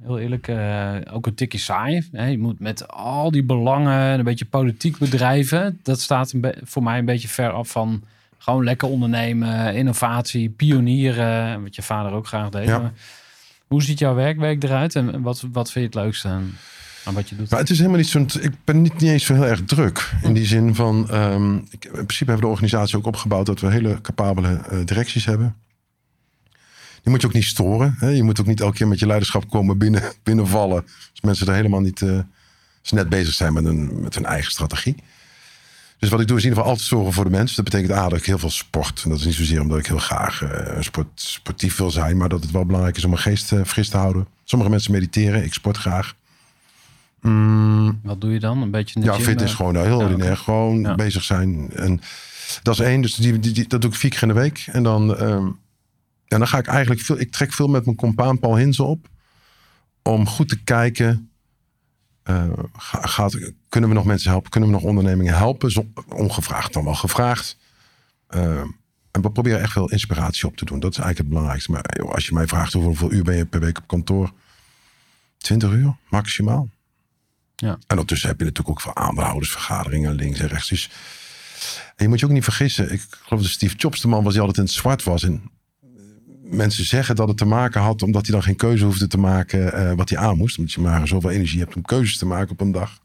Heel eerlijk, uh, ook een tikje saai. Hè? Je moet met al die belangen, een beetje politiek bedrijven. Dat staat voor mij een beetje ver af van gewoon lekker ondernemen, innovatie, pionieren. Wat je vader ook graag deed. Ja. Hoe ziet jouw werkweek eruit en wat, wat vind je het leukste aan, aan wat je doet? Maar het is helemaal niet zo'n. Ik ben niet, niet eens zo heel erg druk. In die zin van. Um, ik, in principe hebben we de organisatie ook opgebouwd dat we hele capabele uh, directies hebben. Die moet je ook niet storen. Hè? Je moet ook niet elke keer met je leiderschap komen binnen, binnenvallen. Als mensen er helemaal niet uh, net bezig zijn met, een, met hun eigen strategie. Dus wat ik doe is in ieder geval altijd zorgen voor de mensen. Dat betekent A, dat ik heel veel sport. En dat is niet zozeer omdat ik heel graag eh, sport, sportief wil zijn. Maar dat het wel belangrijk is om mijn geest eh, fris te houden. Sommige mensen mediteren. Ik sport graag. Mm, Wat doe je dan? Een beetje ja, fitness eh? gewoon heel Ja, ordinair. Gewoon Ja. bezig zijn. En dat is één. Dus die, die, die- dat doe ik vier keer in de week. En dan, ehm, ja, dan ga ik eigenlijk veel... Ik trek veel met mijn compaan Paul Hinze op. Om goed te kijken... eh, ga- gaat, kunnen we nog mensen helpen? Kunnen we nog ondernemingen helpen? Zo- ongevraagd dan wel gevraagd. Ehm, en we proberen echt veel inspiratie op te doen. Dat is eigenlijk het belangrijkste. Maar joh, als je mij vraagt hoeveel uur ben je per week op kantoor? 20 uur maximaal. Ja. En ondertussen heb je natuurlijk ook veel aandeelhoudersvergaderingen links en rechts. Dus en je moet je ook niet vergissen. Ik geloof dat Steve Jobs de man was die altijd in het zwart was. En mensen zeggen dat het te maken had omdat hij dan geen keuze hoefde te maken eh, wat hij aan moest. Omdat je maar zoveel energie hebt om keuzes te maken op een dag.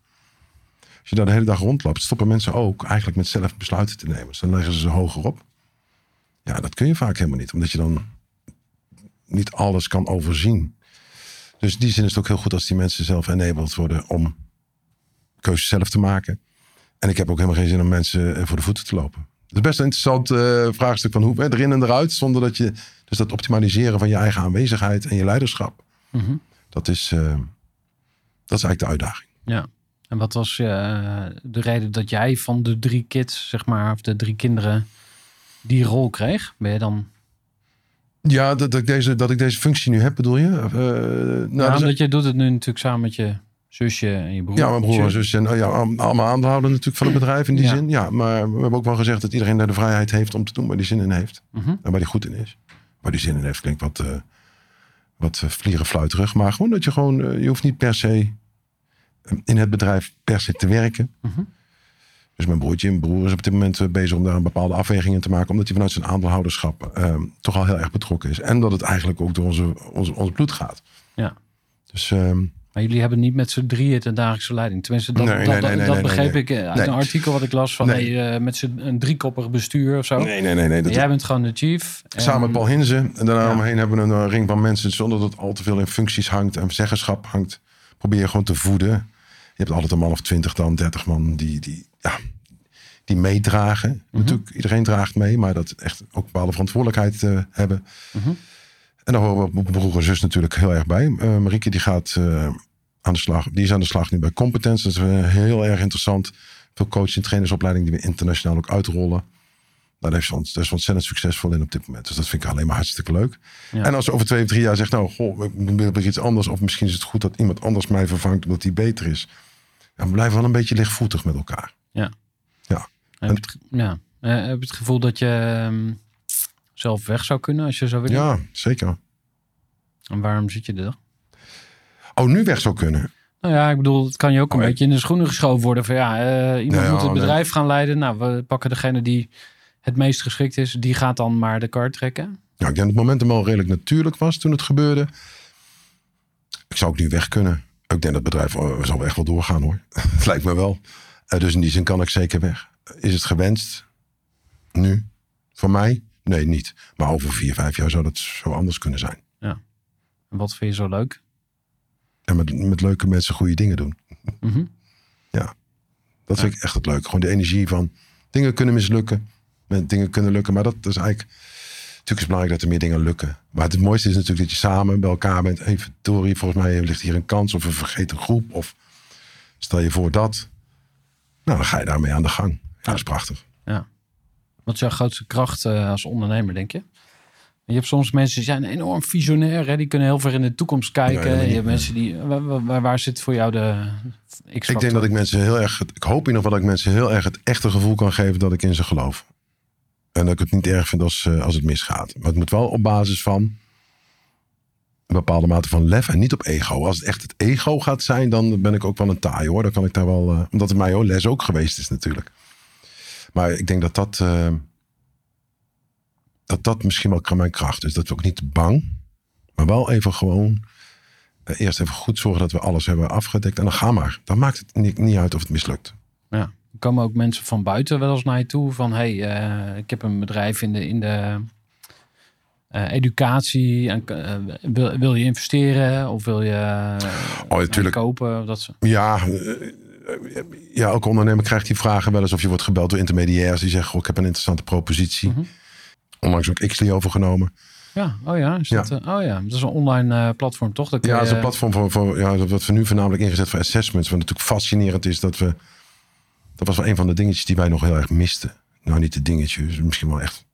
Als je daar de hele dag rondloopt, stoppen mensen ook eigenlijk met zelf besluiten te nemen. Dus dan leggen ze ze hoger op. Ja, dat kun je vaak helemaal niet. Omdat je dan niet alles kan overzien. Dus in die zin is het ook heel goed als die mensen zelf enabled worden om keuzes zelf te maken. En ik heb ook helemaal geen zin om mensen eh, voor de voeten te lopen. Het is best een interessant eh, vraagstuk van hoe erin en eruit. Zonder dat je. Dus dat optimaliseren van je eigen aanwezigheid en je leiderschap. Mhm. Dat is, eh, dat is eigenlijk de uitdaging. Ja. En wat was eh, de reden dat jij van de drie kids, zeg maar, of de drie kinderen, die rol kreeg? Ben je dan... Ja, dat, dat, ik, deze, dat ik deze functie nu heb, bedoel je? Nou, dat is- omdat je doet het nu natuurlijk samen met je zusje en je broer. Ja, mijn broer en zus en oh ja, allemaal aandeelhouder natuurlijk van het bedrijf in die Ja. zin. Ja, maar we hebben ook wel gezegd dat iedereen daar de vrijheid heeft om te doen waar hij zin in heeft. Mhm. En waar hij goed in is. Waar hij zin in heeft klinkt wat, eh wat eh, vlierenfluiterig. Maar gewoon dat je gewoon, eh, je hoeft niet per se eh, in het bedrijf per se te werken. Mhm. Dus mijn broertje en broer is op dit moment bezig om daar een bepaalde afweging in te maken. Omdat hij vanuit zijn aandeelhouderschap eh, toch al heel erg betrokken is. En dat het eigenlijk ook door onze, onze, ons bloed gaat. Ja. Dus ehm, Maar jullie hebben niet met z'n drieën de dagelijkse leiding. Tenminste, dat, Nee, dat, nee, dat, begreep ik eh, uit een artikel wat ik las van hey, eh, met z'n een driekoppig bestuur of zo. nee, nee, nee. nee dat, Jij bent gewoon de chief. En- Samen met Paul Hinze. En daarna Ja. omheen hebben we een eh, ring van mensen. Zonder dat het al te veel in functies hangt en zeggenschap hangt. Probeer je gewoon te voeden. Je hebt altijd een man of twintig dan, dertig man die, die, ja, die meedragen. Mhm. Natuurlijk, iedereen draagt mee. Maar dat echt ook bepaalde verantwoordelijkheid hebben. Mhm. En daar horen we mijn broer en zus natuurlijk heel erg bij. Eh Marieke die gaat aan de slag. Die is aan de slag nu bij Competence. Dat is eh, heel erg interessant. Veel coach- en trainersopleiding die we internationaal ook uitrollen. Nou, daar is, ont- daar is ontzettend succesvol in op dit moment. Dus dat vind ik alleen maar hartstikke leuk. Ja. En als ze over twee of drie jaar zegt, nou, goh, ik wil weer iets anders. Of misschien is het goed dat iemand anders mij vervangt omdat die beter is. Ja, we blijven wel een beetje lichtvoetig met elkaar. Heb je het, ja. Eh, heb je het gevoel dat je ehm, zelf weg zou kunnen als je zou willen? Ja, zeker. En waarom zit je er? Oh, nu weg zou kunnen. Nou ja, ik bedoel, het kan je ook een Oh, ja. beetje in de schoenen geschoven worden. Van ja, eh, iemand Nee, moet het oh, nee. bedrijf gaan leiden. Nou, we pakken degene die het meest geschikt is. Die gaat dan maar de kar trekken. Ja, ik denk dat het momentum al redelijk natuurlijk was toen het gebeurde. Ik zou ook nu weg kunnen. Ik denk dat het bedrijf oh, zal echt wel doorgaan hoor. Het lijkt me wel. Eh, dus in die zin kan ik zeker weg. Is het gewenst? Nu? Voor mij? Nee, niet. Maar over vier, vijf jaar zou dat zo anders kunnen zijn. En wat vind je zo leuk? En met, met leuke mensen goede dingen doen. Mhm. Dat vind ik echt het leuke. Gewoon de energie van dingen kunnen mislukken. Dingen kunnen lukken. Maar dat is eigenlijk... Natuurlijk is het belangrijk dat er meer dingen lukken. Maar het mooiste is natuurlijk dat je samen bij elkaar bent. Hey, verdorie, volgens mij ligt hier een kans. Of een vergeten groep. Of stel je voor dat. Nou, dan ga je daarmee aan de gang. Ja, dat is prachtig. Wat is jouw grootste kracht eh, als ondernemer, denk je? Je hebt soms mensen die zijn enorm visionair. Hè? Die kunnen heel ver in de toekomst kijken. Je hebt mensen die... Waar, waar, waar zit voor jou de x Ik denk dat ik mensen heel erg... Ik hoop in ieder geval dat ik mensen heel erg het echte gevoel kan geven dat ik in ze geloof. En dat ik het niet erg vind als, eh, als het misgaat. Maar het moet wel op basis van een bepaalde mate van lef en niet op ego. Als het echt het ego gaat zijn, dan ben ik ook wel een taai hoor. Dan kan ik daar wel... eh, omdat het mij ook les ook geweest is natuurlijk. Maar ik denk dat dat... eh, dat dat misschien wel mijn kracht is. Dat we ook niet bang, maar wel even gewoon eh, eerst even goed zorgen dat we alles hebben afgedekt. En dan ga maar. Dan maakt het niet, niet uit of het mislukt. Ja. Er komen ook mensen van buiten wel eens naar je toe. Van, hey, eh, ik heb een bedrijf in de, in de eh, educatie. En, wil, wil je investeren? Of wil je Oh, natuurlijk. kopen? Dat, Ja, ja, elke ondernemer krijgt die vragen wel eens of je wordt gebeld door intermediairs die zeggen: goh, ik heb een interessante propositie. Mhm. Onlangs ook Xly overgenomen. Ja, oh ja. Is Ja. Eh, oh ja, dat is een online eh, platform, toch? Dat Ja, dat is een platform voor, voor ja, wat we nu voornamelijk ingezet voor assessments. Wat natuurlijk fascinerend is dat we. Dat was wel een van de dingetjes die wij nog heel erg misten. Nou, niet de dingetjes, misschien wel echt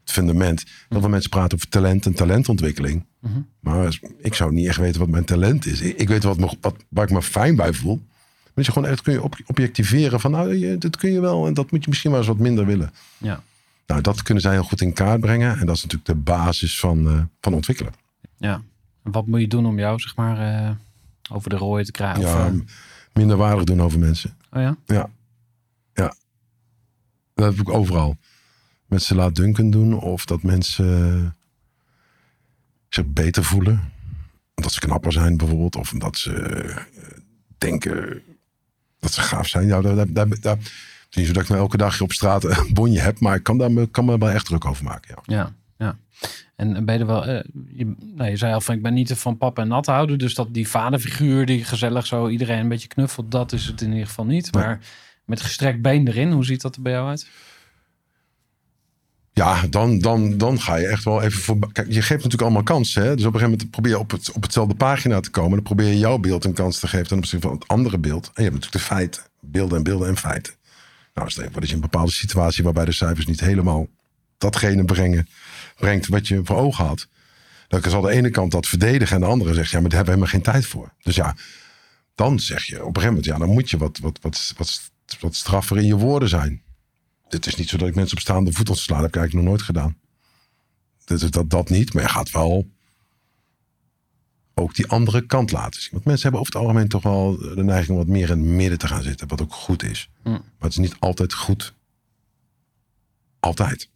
het fundament. Dat we mensen praten over talent en talentontwikkeling. Mhm. Maar ik zou niet echt weten wat mijn talent is. Ik, ik weet wat, me- wat, waar ik me fijn bij voel. Je gewoon echt kun je objectiveren van, nou, je, dat kun je wel en dat moet je misschien wel eens wat minder willen. Ja. Nou, dat kunnen zij heel goed in kaart brengen. En dat is natuurlijk de basis van, eh, van ontwikkelen. ja. En wat moet je doen om jou, zeg maar, eh, over de rooien te krijgen? Of, Ja, eh, minder waardig doen over mensen. oh ja? Ja. Ja. Dat heb ik overal. Mensen laat dunken doen of dat mensen zich beter voelen. Omdat ze knapper zijn bijvoorbeeld. Of omdat ze denken dat ze gaaf zijn. Ja, daar, daar, daar, daar, het is niet zo dat ik nou elke dag op straat een bonje heb. Maar ik kan daar me, kan me wel echt druk over maken. Ja. Ja, ja. En ben je er wel... eh, je, nou, je zei al van, ik ben niet van papa en nat houden. Dus dat die vaderfiguur die gezellig zo iedereen een beetje knuffelt... dat is het in ieder geval niet. Nee. Maar met gestrekt been erin, hoe ziet dat er bij jou uit? Ja, dan, dan, dan ga je echt wel even voor. Kijk, je geeft natuurlijk allemaal kansen. Hè? Dus op een gegeven moment probeer je op, het, op hetzelfde pagina te komen. Dan probeer je jouw beeld een kans te geven ten opzichte van het andere beeld. En je hebt natuurlijk de feiten. Beelden en beelden en feiten. Nou, stel je dat je een bepaalde situatie waarbij de cijfers niet helemaal datgene brengen, brengt wat je voor ogen had. Dan zal de ene kant dat verdedigen en de andere zegt, ja, maar daar hebben we helemaal geen tijd voor. Dus ja, dan zeg je op een gegeven moment, ja, dan moet je wat, wat, wat, wat, wat straffer in je woorden zijn. Het is niet zo dat ik mensen op staande voet ontsla. Dat heb ik eigenlijk nog nooit gedaan. Dus dat, dat niet. Maar je gaat wel ook die andere kant laten zien. Want mensen hebben over het algemeen toch wel de neiging om wat meer in het midden te gaan zitten. Wat ook goed is. Hm. Maar het is niet altijd goed. Altijd.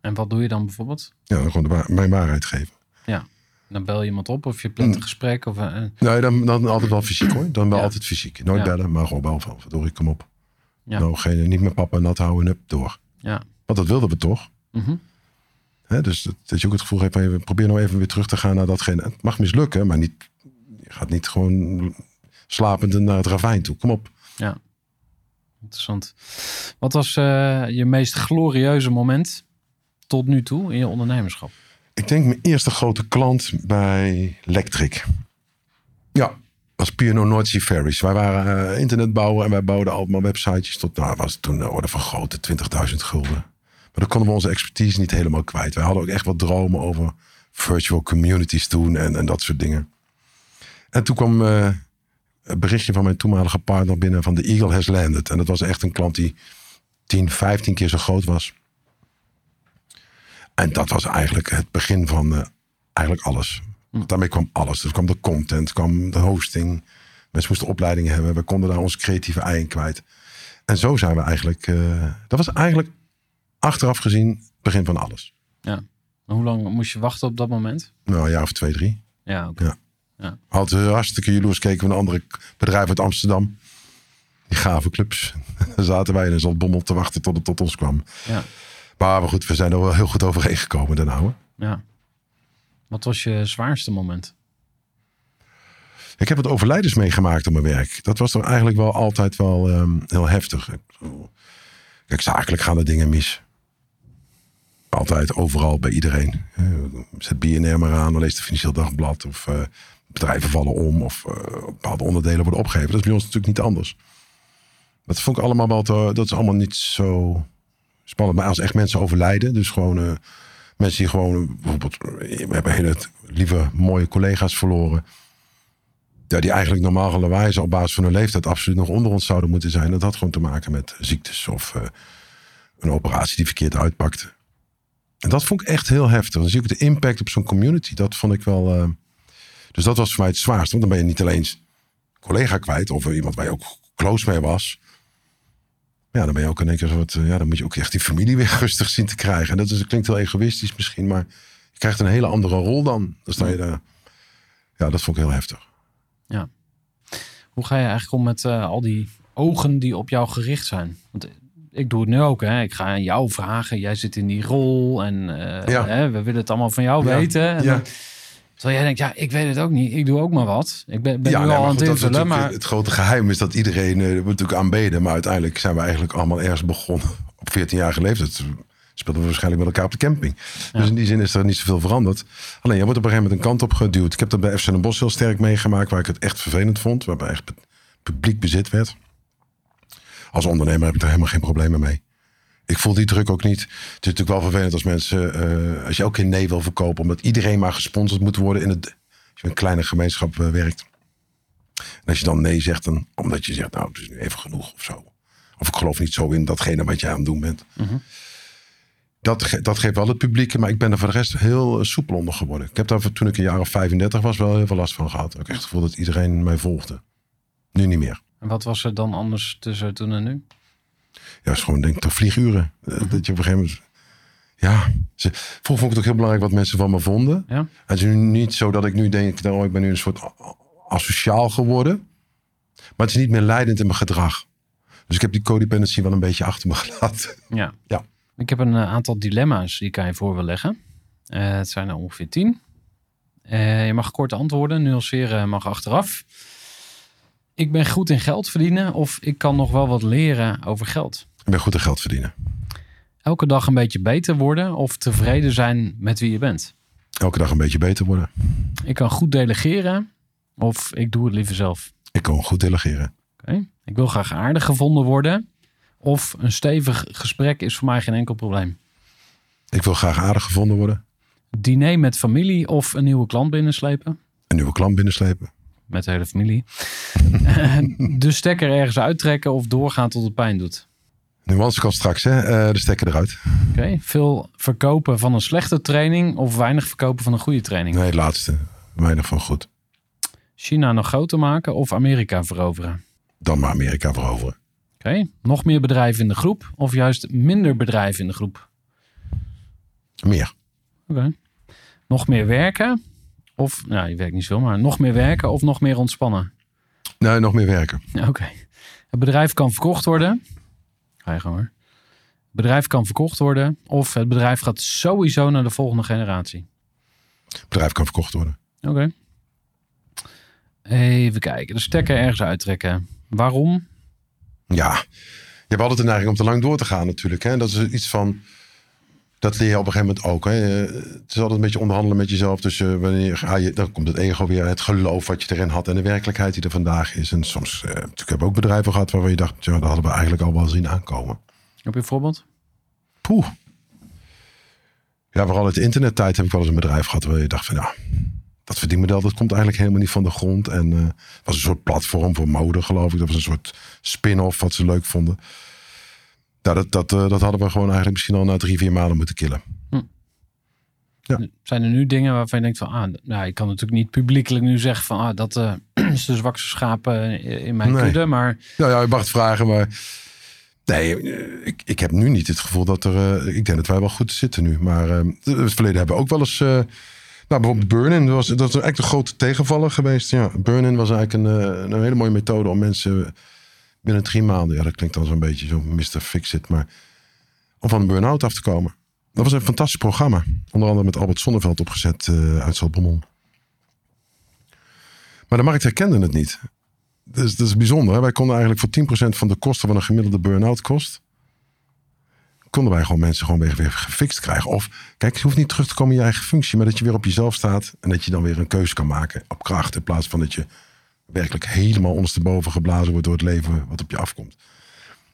En wat doe je dan bijvoorbeeld? Ja, gewoon de wa- mijn waarheid geven. Dan bel je iemand op of je plant Hm. een gesprek. Of, eh, Nee, dan, dan altijd wel fysiek hoor. Dan wel Ja. altijd fysiek. Nooit Ja. bellen, maar gewoon wel van. Verdorie, kom op. Ja. Nou, geen, niet met papa nat houden, up, door. ja. Want dat wilden we toch? Mhm. Hè, dus dat, dat je ook het gevoel hebt van je probeer nou even weer terug te gaan naar datgene. Het mag mislukken, maar niet, je gaat niet gewoon slapend naar het ravijn toe. Kom op. Interessant. Wat was eh, je meest glorieuze moment tot nu toe in je ondernemerschap? Ik denk mijn eerste grote klant bij Lectric. Ja, was P&O North Ferries. Wij waren eh, internetbouwer en wij bouwden allemaal websitejes tot, nou was het toen de orde van grootte 20.000 gulden. Maar dan konden we onze expertise niet helemaal kwijt. Wij hadden ook echt wat dromen over virtual communities toen en, en dat soort dingen. En toen kwam eh, een berichtje van mijn toenmalige partner binnen van de Eagle has landed. En dat was echt een klant die 10, 15 keer zo groot was. En dat was eigenlijk het begin van eh, eigenlijk alles. Daarmee kwam alles. Dus kwam de content, kwam de hosting. Mensen moesten opleidingen hebben. We konden daar onze creatieve ei in kwijt. En zo zijn we eigenlijk... eh, dat was eigenlijk achteraf gezien het begin van alles. En hoe lang moest je wachten op dat moment? Nou, een jaar of twee, drie. Ja, oké. Ja. Had uh, hartstikke jaloers gekeken van een andere bedrijf uit Amsterdam. Die gave clubs. Daar zaten wij in een bommel te wachten tot het tot ons kwam. Ja. Maar, maar goed, we zijn er wel heel goed overheen gekomen daarna hoor. ja. Wat was je zwaarste moment? Ik heb wat overlijdens meegemaakt op mijn werk. Dat was toch eigenlijk wel altijd wel ehm, heel heftig. Kijk, zakelijk gaan er dingen mis. Altijd, overal, bij iedereen. Eh, Zet BNR maar aan, dan leest het Financieel Dagblad. Of eh, bedrijven vallen om. Of eh, bepaalde onderdelen worden opgegeven. Dat is bij ons natuurlijk niet anders. Dat vond ik allemaal wel te, dat is allemaal niet zo spannend. Maar als echt mensen overlijden, dus gewoon mensen die gewoon bijvoorbeeld, we hebben hele lieve, mooie collega's verloren. Die eigenlijk normalerwijze op basis van hun leeftijd absoluut nog onder ons zouden moeten zijn. Dat had gewoon te maken met ziektes of een operatie die verkeerd uitpakte. En dat vond ik echt heel heftig. Dan zie ik de impact op zo'n community. Dat vond ik wel. eh, Dus dat was voor mij het zwaarste. Want dan ben je niet alleen collega kwijt of iemand waar je ook close mee was. Ja, dan ben je ook in één keer eh, Ja, dan moet je ook echt die familie weer rustig zien te krijgen. En dat, is, dat klinkt heel egoïstisch misschien, maar je krijgt een hele andere rol dan. Dan sta je daar. Ja, dat vond ik heel heftig. Hoe ga je eigenlijk om met eh, al die ogen die op jou gericht zijn? Want ik doe het nu ook. Hè? Ik ga aan jou vragen. Jij zit in die rol. En eh, Ja. hè, we willen het allemaal van jou Ja. weten. En Ja. dan- Terwijl jij denkt, ja, ik weet het ook niet. Ik doe ook maar wat. Ik ben, ben nu nee, al aan het invullen, maar... Het grote geheim is dat iedereen eh, wordt natuurlijk aanbeden. Maar uiteindelijk zijn we eigenlijk allemaal ergens begonnen. Op 14-jarige leeftijd speelden we waarschijnlijk met elkaar op de camping. Dus in die zin is er niet zoveel veranderd. Alleen, je wordt op een gegeven moment een kant op geduwd. Ik heb dat bij FC Den Bosch heel sterk meegemaakt. Waar ik het echt vervelend vond. Waarbij echt publiek bezit werd. Als ondernemer heb ik daar helemaal geen problemen mee. Ik voel die druk ook niet. Het is natuurlijk wel vervelend als mensen, eh, als je ook geen nee wil verkopen, omdat iedereen maar gesponsord moet worden in het, als je in een kleine gemeenschap eh, werkt. En als je dan nee zegt, dan omdat je zegt, nou, het is nu even genoeg of zo. Of ik geloof niet zo in datgene wat jij aan het doen bent. dat, ge- dat geeft wel het publiek, maar ik ben er voor de rest heel eh, soepel onder geworden. Ik heb daar toen ik een jaar of 35 was wel heel veel last van gehad. Ik heb echt het gevoel dat iedereen mij volgde. Nu niet meer. En wat was er dan anders tussen toen en nu? Ja, is gewoon denk ik toch vlieguren. Eh, Dat je op een gegeven moment... Ja, ze, vroeger vond ik het ook heel belangrijk wat mensen van me vonden. Ja? Het is nu niet zo dat ik nu denk, nou, oh, ik ben nu een soort asociaal geworden. Maar het is niet meer leidend in mijn gedrag. Dus ik heb die codependency wel een beetje achter me gelaten. Ja. Ja. Ik heb een eh, aantal dilemma's die ik aan je voor wil leggen. Eh, het zijn er ongeveer tien. Je mag kort antwoorden, nuanceren mag achteraf. Ik ben goed in geld verdienen of ik kan nog wel wat leren over geld. Ik ben goed in geld verdienen. Elke dag een beetje beter worden of tevreden zijn met wie je bent. Elke dag een beetje beter worden. Ik kan goed delegeren of ik doe het liever zelf. Ik kan goed delegeren. Oké. Ik wil graag aardig gevonden worden of een stevig gesprek is voor mij geen enkel probleem. Ik wil graag aardig gevonden worden. Diner met familie of een nieuwe klant binnenslepen. Een nieuwe klant binnenslepen. Met de hele familie. Eh, de stekker ergens uittrekken of doorgaan tot het pijn doet. Nuance kan straks, hè? eh, de stekker eruit. Oké. Veel verkopen van een slechte training of weinig verkopen van een goede training. Nee, laatste. Weinig van goed. China nog groter maken of Amerika veroveren. Dan maar Amerika veroveren. Oké. Nog meer bedrijven in de groep of juist minder bedrijven in de groep. Meer. Oké. Nog meer werken of, nou je werkt niet zo, maar nog meer werken of nog meer ontspannen. Nee, nog meer werken. Oké. Het bedrijf kan verkocht worden. Ga je gewoon hoor. Het bedrijf kan verkocht worden. Of het bedrijf gaat sowieso naar de volgende generatie. Het bedrijf kan verkocht worden. Oké. Even kijken. De stekker ergens uittrekken. Waarom? Ja, je hebt altijd de neiging om te lang door te gaan natuurlijk. Hè? Dat is iets van, dat leer je op een gegeven moment ook. Hè? Eh, Het is altijd een beetje onderhandelen met jezelf. Dus wanneer ga je, dan komt het ego weer, het geloof wat je erin had en de werkelijkheid die er vandaag is. En soms, eh, natuurlijk heb ik ook bedrijven gehad waarvan je dacht, ja, dat hadden we eigenlijk al wel zien aankomen. Heb je een voorbeeld? Poeh. Ja, vooral uit de internettijd heb ik wel eens een bedrijf gehad waar je dacht van, ja, dat verdienmodel dat komt eigenlijk helemaal niet van de grond. En het was een soort platform voor mode, geloof ik. Dat was een soort spin-off wat ze leuk vonden. Ja, dat, dat, eh, dat hadden we gewoon eigenlijk misschien al na drie, vier maanden moeten killen. Ja. Zijn er nu dingen waarvan je denkt van... Ah, nou, ik kan natuurlijk niet publiekelijk nu zeggen van... Ah, dat eh, is de zwakste schaap eh, in mijn Nee. kudde. Maar Ja, ja, je mag het vragen, maar nee, eh, ik, ik heb nu niet het gevoel dat er. ik denk dat wij wel goed zitten nu. Maar het verleden hebben we ook wel eens. nou, bijvoorbeeld Burn-in, dat was, dat was echt een grote tegenvaller geweest. Ja, Burn-in was eigenlijk een, een hele mooie methode om mensen binnen drie maanden, ja, dat klinkt dan zo'n beetje zo Mr. Fix-It, maar om van een burn-out af te komen. Dat was een fantastisch programma. Onder andere met Albert Sonneveld opgezet eh, uit Zaltbommel. Maar de markt herkende het niet. Dus dat is bijzonder. Hè? Wij konden eigenlijk voor 10% van de kosten van een gemiddelde burn-out kost. Konden wij gewoon mensen gewoon weer, weer gefixt krijgen. Of kijk, je hoeft niet terug te komen in je eigen functie. Maar dat je weer op jezelf staat. En dat je dan weer een keuze kan maken op kracht. In plaats van dat je werkelijk helemaal ondersteboven geblazen wordt door het leven wat op je afkomt.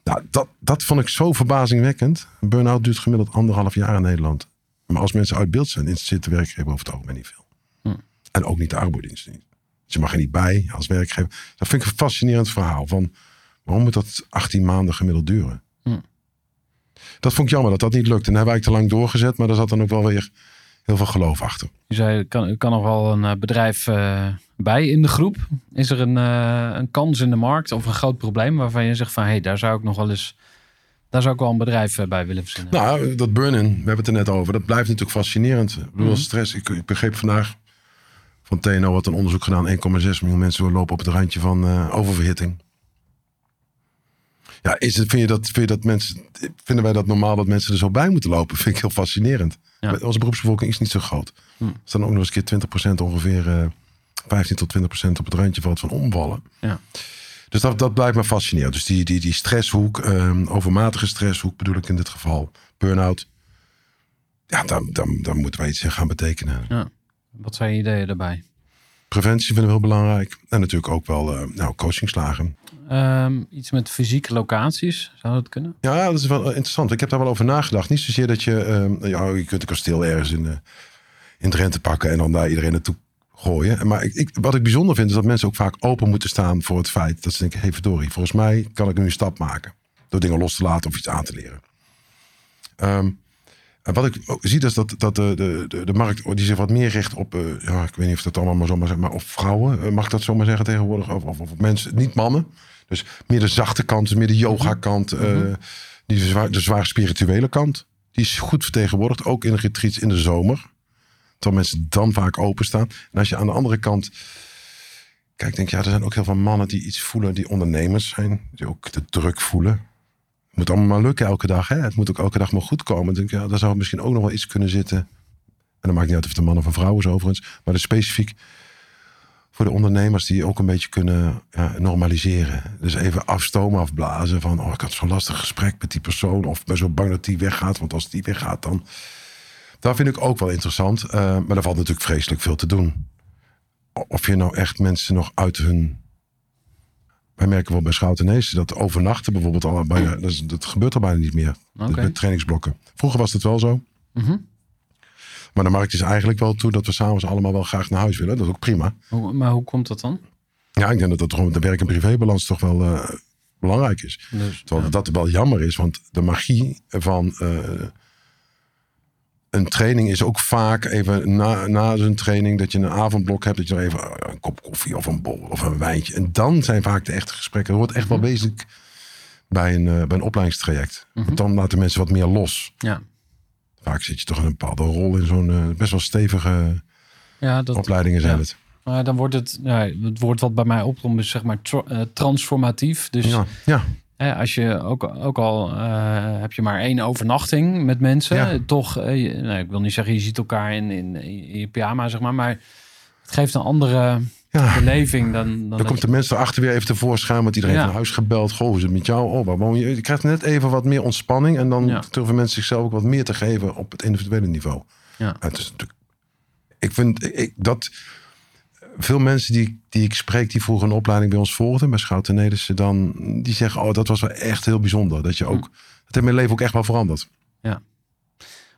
Nou, dat, dat vond ik zo verbazingwekkend. Een burn-out duurt gemiddeld anderhalf jaar in Nederland. Maar als mensen uit beeld zijn, interesseert de werkgever over het algemeen niet veel. En ook niet de arbeidsdienst. Dus je mag er niet bij als werkgever. Dat vind ik een fascinerend verhaal. Van waarom moet dat 18 maanden gemiddeld duren? Hm. Dat vond ik jammer dat dat niet lukt. En hebben wij te lang doorgezet. Maar daar zat dan ook wel weer heel veel geloof achter. je zei, kan, kan nog wel een eh, bedrijf eh, bij in de groep. Is er een, eh, een kans in de markt of een groot probleem... waarvan je zegt van... hé, hey, daar zou ik nog wel eens... daar zou ik wel een bedrijf eh, bij willen verzinnen. Nou, dat burn-in, we hebben het er net over. Dat blijft natuurlijk fascinerend. Ik bedoel, stress. Ik, ik begreep vandaag van TNO had een onderzoek gedaan. 1,6 miljoen mensen lopen op het randje van eh, oververhitting. Ja, is het, vind je dat, vind je dat mensen, vinden wij dat normaal dat mensen er zo bij moeten lopen? Vind ik heel fascinerend. Ja. Onze beroepsbevolking is niet zo groot. Hm. Er staan ook nog eens een keer 20% ongeveer, 15 tot 20% op het randje valt van omvallen. Ja. Dus dat, dat blijft me fascinerend. Dus die, die, die stresshoek, ehm, overmatige stresshoek bedoel ik in dit geval, burn-out. Ja, daar, daar, daar moeten wij iets in gaan betekenen. Wat zijn je ideeën daarbij? Preventie vinden we heel belangrijk. En natuurlijk ook wel eh nou, coachingslagen. Ehm, iets met fysieke locaties, zou dat kunnen? Ja, dat is wel eh, interessant. Ik heb daar wel over nagedacht. Niet zozeer dat je... ehm, ja, je kunt een kasteel ergens in, eh, in Drenthe pakken... en dan daar iedereen naartoe gooien. Maar ik, ik, wat ik bijzonder vind... is dat mensen ook vaak open moeten staan voor het feit... dat ze denken, hey verdorie, volgens mij kan ik nu een stap maken. Door dingen los te laten of iets aan te leren. Ehm, en wat ik ook zie, is dat, dat de, de, de, de markt die zich wat meer richt op... eh, ja, ik weet niet of dat allemaal maar zomaar zeg maar op vrouwen. eh, mag ik dat zomaar zeggen tegenwoordig? Of, of, mensen, niet mannen. Dus meer de zachte kant, dus meer de yoga kant... eh, die de zwaar, de zwaar spirituele kant. Die is goed vertegenwoordigd, ook in retreats in de zomer. Terwijl mensen dan vaak openstaan. En als je aan de andere kant denk je, ja, er zijn ook heel veel mannen die iets voelen, die ondernemers zijn, die ook de druk voelen. Het moet allemaal maar lukken elke dag. Hè? Het moet ook elke dag maar goed komen. Dan denk ik, ja, daar zou misschien ook nog wel iets kunnen zitten. En dan maakt niet uit of het een man of een vrouw is overigens. Maar dus specifiek voor de ondernemers die ook een beetje kunnen normaliseren. Dus even afstomen, afblazen van... oh, ik had zo'n lastig gesprek met die persoon... of ben zo bang dat die weggaat, want als die weggaat dan... Dat vind ik ook wel interessant. eh, maar er valt natuurlijk vreselijk veel te doen. Of je nou echt mensen nog uit hun... Wij merken wel bij Schoutenees dat overnachten bijvoorbeeld al bijna... Dat, is- dat gebeurt al bijna niet meer. Oké. Met trainingsblokken. Vroeger was het wel zo. Mhm. Maar de markt is eigenlijk wel toe dat we s'avonds allemaal wel graag naar huis willen. Dat is ook prima. Hoe, maar hoe komt dat dan? Ja, ik denk dat dat gewoon de werk- en privébalans toch wel eh, belangrijk is. Dus, Terwijl dat wel jammer is, want de magie van eh, een training is ook vaak even na, na zo'n training dat je een avondblok hebt, dat je nog even eh, een kop koffie of een bol of een wijntje. En dan zijn vaak de echte gesprekken. Dat hoort echt wel wezenlijk bij een, eh, bij een opleidingstraject. Want dan laten mensen wat meer los. ja. Vaak zit je toch in een bepaalde rol in zo'n eh, best wel stevige ja, dat, opleidingen zijn ja. het. maar dan wordt het, ja, het woord wat bij mij opkomt is zeg maar tra- transformatief. Dus Ja, ja, Hè, als je ook, ook al eh, heb je maar één overnachting met mensen, Ja. toch, eh, je- nou, ik wil niet zeggen je ziet elkaar in, in, in je pyjama, zeg maar, maar het geeft een andere ja. beleving dan. dan Dan komt de mensen erachter weer even tevoorschijn. Want iedereen Ja. heeft naar huis gebeld. Goh, hoe is het met jou? Oh, waar woon je? Je krijgt net even wat meer ontspanning. En dan Ja. durven mensen zichzelf ook wat meer te geven op het individuele niveau. Ja. Het is natuurlijk, ik vind ik, dat veel mensen die, die ik spreek, die vroeger een opleiding bij ons volgden, bij Schouten Nederlandse, dan die zeggen: Oh, dat was wel echt heel bijzonder. Dat je ook, dat heeft mijn leven ook echt wel veranderd.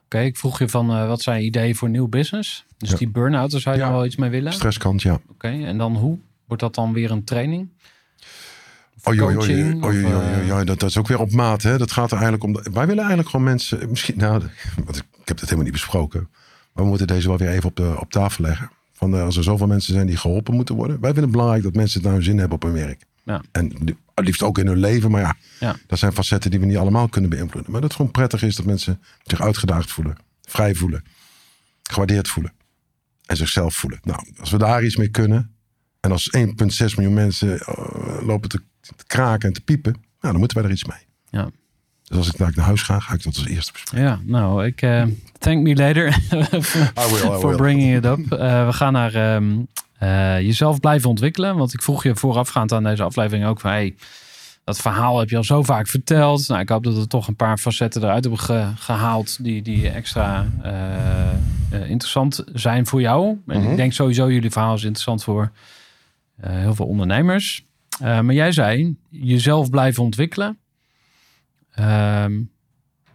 Oké, ik vroeg je van eh, wat zijn ideeën voor nieuw business? Dus Ja. die burn-out, daar zou je Ja. wel iets mee willen? Stresskant, ja. Oké, en dan hoe? Wordt dat dan weer een training? Oh, joh, joh, dat, dat is ook weer op maat. Hè? Dat gaat er eigenlijk om. Wij willen eigenlijk gewoon mensen. Misschien, nou, want ik, ik heb het helemaal niet besproken. Maar we moeten deze wel weer even op, de, op tafel leggen. Van, eh, als er zoveel mensen zijn die geholpen moeten worden. Wij vinden het belangrijk dat mensen nou zin hebben op hun werk. Ja. En li- liefst ook in hun leven. Maar ja, Ja. dat zijn facetten die we niet allemaal kunnen beïnvloeden. Maar dat het gewoon prettig is dat mensen zich uitgedaagd voelen. Vrij voelen. Gewaardeerd voelen. En zichzelf voelen. Nou, als we daar iets mee kunnen. En als 1,6 miljoen mensen eh, lopen te, te kraken en te piepen. Nou, dan moeten wij er iets mee. Ja. Dus als ik naar huis ga, ga ik dat als eerste bespreken. Ja, nou, ik eh, thank me later I will, I for bringing it up. Eh, we gaan naar ehm, eh, jezelf blijven ontwikkelen. Want ik vroeg je voorafgaand aan deze aflevering ook van... Hey, dat verhaal heb je al zo vaak verteld. Nou, ik hoop dat we toch een paar facetten eruit hebben ge- gehaald... die, die extra interessant zijn voor jou. En Mhm. ik denk sowieso jullie verhaal is interessant voor heel veel ondernemers. Maar jij zei, jezelf blijven ontwikkelen. Ehm,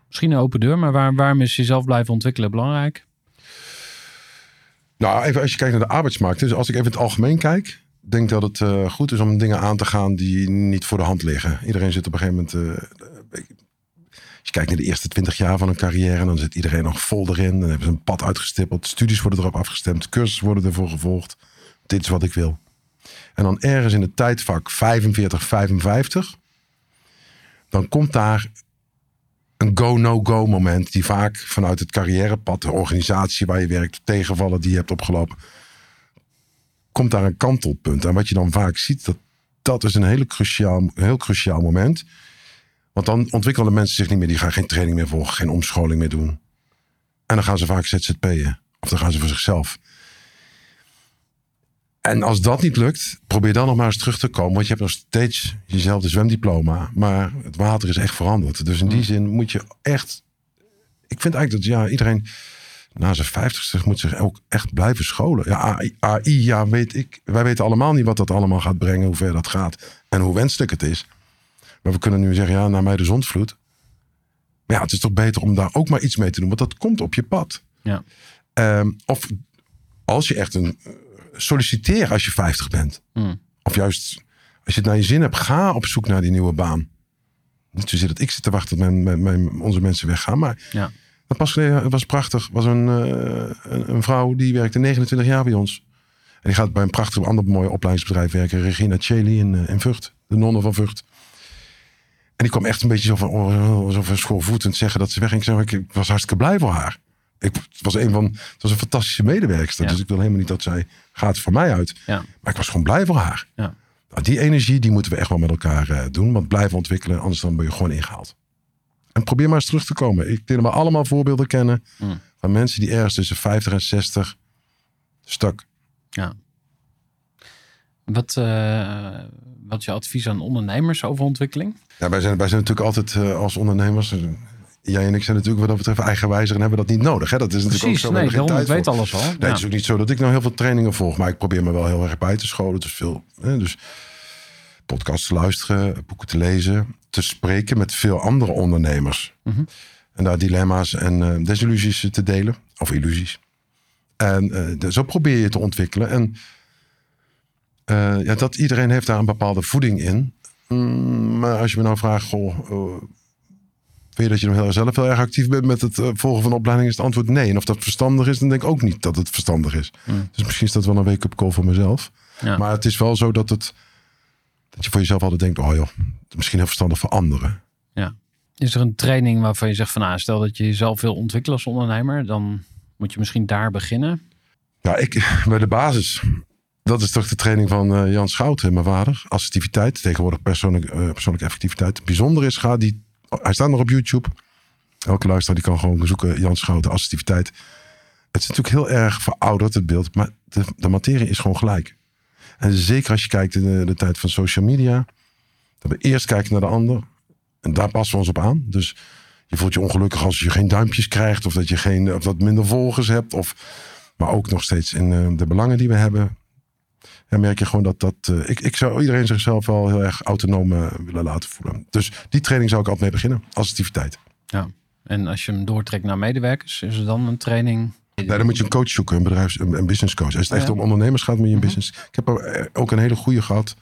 misschien een open deur, maar waar, waarom is jezelf blijven ontwikkelen belangrijk? Nou, even als je kijkt naar de arbeidsmarkt. Dus als ik even in het algemeen kijk. Denk dat het eh, goed is om dingen aan te gaan die niet voor de hand liggen. Iedereen zit op een gegeven moment. eh, als je kijkt naar de eerste twintig jaar van een carrière. Dan zit iedereen nog vol erin. Dan hebben ze een pad uitgestippeld. Studies worden erop afgestemd. Cursussen worden ervoor gevolgd. Dit is wat ik wil. En dan ergens in het tijdvak 45, 55. Dan komt daar een go-no-go moment. Die vaak vanuit het carrièrepad, de organisatie waar je werkt, tegenvallen die je hebt opgelopen. Komt daar een kantelpunt. En wat je dan vaak ziet, dat, dat is een hele cruciaal, heel cruciaal moment. Want dan ontwikkelen mensen zich niet meer. Die gaan geen training meer volgen, geen omscholing meer doen. En dan gaan ze vaak ZZP'en. Of dan gaan ze voor zichzelf. En als dat niet lukt, probeer dan nog maar eens terug te komen. Want je hebt nog steeds jezelfde zwemdiploma. Maar het water is echt veranderd. Dus in die zin moet je echt... Ik vind eigenlijk dat ja, iedereen na zijn vijftigste moet zich ook echt blijven scholen. Ja, AI, AI, ja, weet ik. Wij weten allemaal niet wat dat allemaal gaat brengen. Hoe ver dat gaat. En hoe wenselijk het is. Maar we kunnen nu zeggen, ja, naar mij de zondvloed. Maar ja, het is toch beter om daar ook maar iets mee te doen. Want dat komt op je pad. Ja. Ehm, of als je echt een... Solliciteer als je 50 bent. Hmm. Of juist, als je het naar je zin hebt, ga op zoek naar die nieuwe baan. Niet zozeer dat ik zit te wachten dat mijn, mijn, mijn- onze mensen weggaan. Maar Ja. dat pas geleden was prachtig. was een, eh, een, een vrouw die werkte 29 jaar bij ons. En die gaat bij een prachtig ander mooi opleidingsbedrijf werken. Regina Cheli in, eh, in Vught. De nonnen van Vught. En die kwam echt een beetje zo van, oh, zo van schoolvoetend zeggen dat ze wegging. Ik, zei, ik ik was hartstikke blij voor haar. Ik, het, was een van, het was een fantastische medewerkster. Ja. Dus ik wil helemaal niet dat zij gaat voor mij uit. Ja. Maar ik was gewoon blij voor haar. Ja. Nou, die energie die moeten we echt wel met elkaar eh, doen. Want blijven ontwikkelen, anders dan ben je gewoon ingehaald. En probeer maar eens terug te komen. Ik denk dat we allemaal voorbeelden kennen Mm. van mensen die ergens tussen 50 en 60 stuk. Ja. Wat, eh, wat is je advies aan ondernemers over ontwikkeling? Ja, wij, zijn, wij zijn natuurlijk altijd eh, als ondernemers. Jij en ik zijn natuurlijk wat dat betreft eigenwijzer en hebben dat niet nodig. Hè? Dat is natuurlijk Precies, ook zo. nee, geen ik tijd weet voor. alles al. Nee, het is ook niet zo dat ik nou heel veel trainingen volg. Maar ik probeer me wel heel erg bij te scholen. Dus veel hè, dus podcasts te luisteren, boeken te lezen. Te spreken met veel andere ondernemers. Mhm. En daar dilemma's en eh, desillusies te delen. Of illusies. En eh, zo probeer je te ontwikkelen. En eh, ja, dat iedereen heeft daar een bepaalde voeding in. Mm, maar als je me nou vraagt, goh, Vind je dat je nog heel, zelf heel erg actief bent met het eh, volgen van de opleiding? Is het antwoord nee. En of dat verstandig is, dan denk ik ook niet dat het verstandig is. Mm. Dus misschien is dat wel een wake-up call voor mezelf. Ja. Maar het is wel zo dat, het, dat je voor jezelf altijd denkt... oh joh, het is misschien heel verstandig voor anderen. Is er een training waarvan je zegt van nou, stel dat je jezelf wil ontwikkelen als ondernemer, dan moet je misschien daar beginnen. Ja, ik, bij de basis... Dat is toch de training van eh, Jan Schouten, mijn vader. Assertiviteit, tegenwoordig persoonlijk, eh, persoonlijke effectiviteit. Bijzonder is, ga die, hij staat nog op YouTube. Elke luisteraar die kan gewoon zoeken, Jan Schouten, assertiviteit. Het is natuurlijk heel erg verouderd, het beeld. Maar de, materie is gewoon gelijk. En zeker als je kijkt in de, de tijd van social media. Dat we eerst kijken naar de ander. En daar passen we ons op aan. Dus je voelt je ongelukkig als je geen duimpjes krijgt. Of dat je geen, of wat minder volgers hebt. Of, maar ook nog steeds in eh, de belangen die we hebben. Ja, merk je gewoon dat dat. eh, ik, ik zou iedereen zichzelf wel heel erg autonoom eh, willen laten voelen. Dus die training zou ik altijd mee beginnen. Assertiviteit. Ja. En als je hem doortrekt naar medewerkers, is er dan een training? Nee, dan moet je een coach zoeken, een bedrijfs- een, een business coach. Als het echt ja. om ondernemers gaat, moet je een Mhm. business. Ik heb eh, ook een hele goede gehad.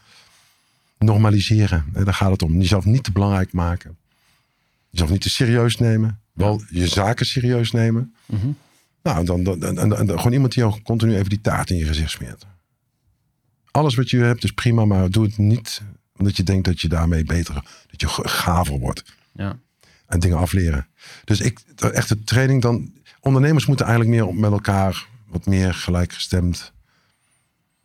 Normaliseren. Daar gaat het om. Jezelf niet te belangrijk maken. Jezelf niet te serieus nemen. Wel je zaken serieus nemen. Mhm. Nou, dan, dan, dan, dan- dan- gewoon iemand die jou continu even die taart in je gezicht smeert. Alles wat je hebt is prima, maar doe het niet omdat je denkt dat je daarmee beter, dat je gaver wordt Ja. en dingen afleren. Dus ik, echt de training dan. Ondernemers moeten eigenlijk meer met elkaar wat meer gelijkgestemd.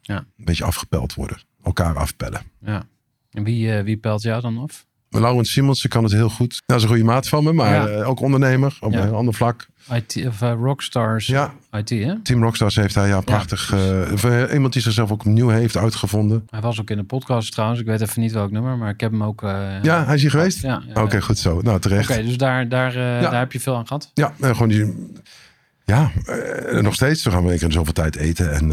Ja. Een beetje afgepeld worden. Elkaar afpellen. ja. En wie, eh, wie pelt jou dan af? Laurens Simonsen kan het heel goed. Dat is een goede maat van me, maar Ja. eh, ook ondernemer op Ja. een ander vlak. IT, of eh, Rockstars Ja, IT, hè? Team Rockstars heeft hij ja prachtig. eh, iemand die zichzelf ook opnieuw heeft uitgevonden. Hij was ook in de podcast trouwens. Ik weet even niet welk nummer, maar ik heb hem ook... Ja, hij is hier geweest? Ja. Oké, goed zo. Nou, terecht. Oké, dus daar, daar, daar heb je veel aan gehad. Ja, gewoon die. Ja, nog steeds. We gaan we keer in zoveel tijd eten. En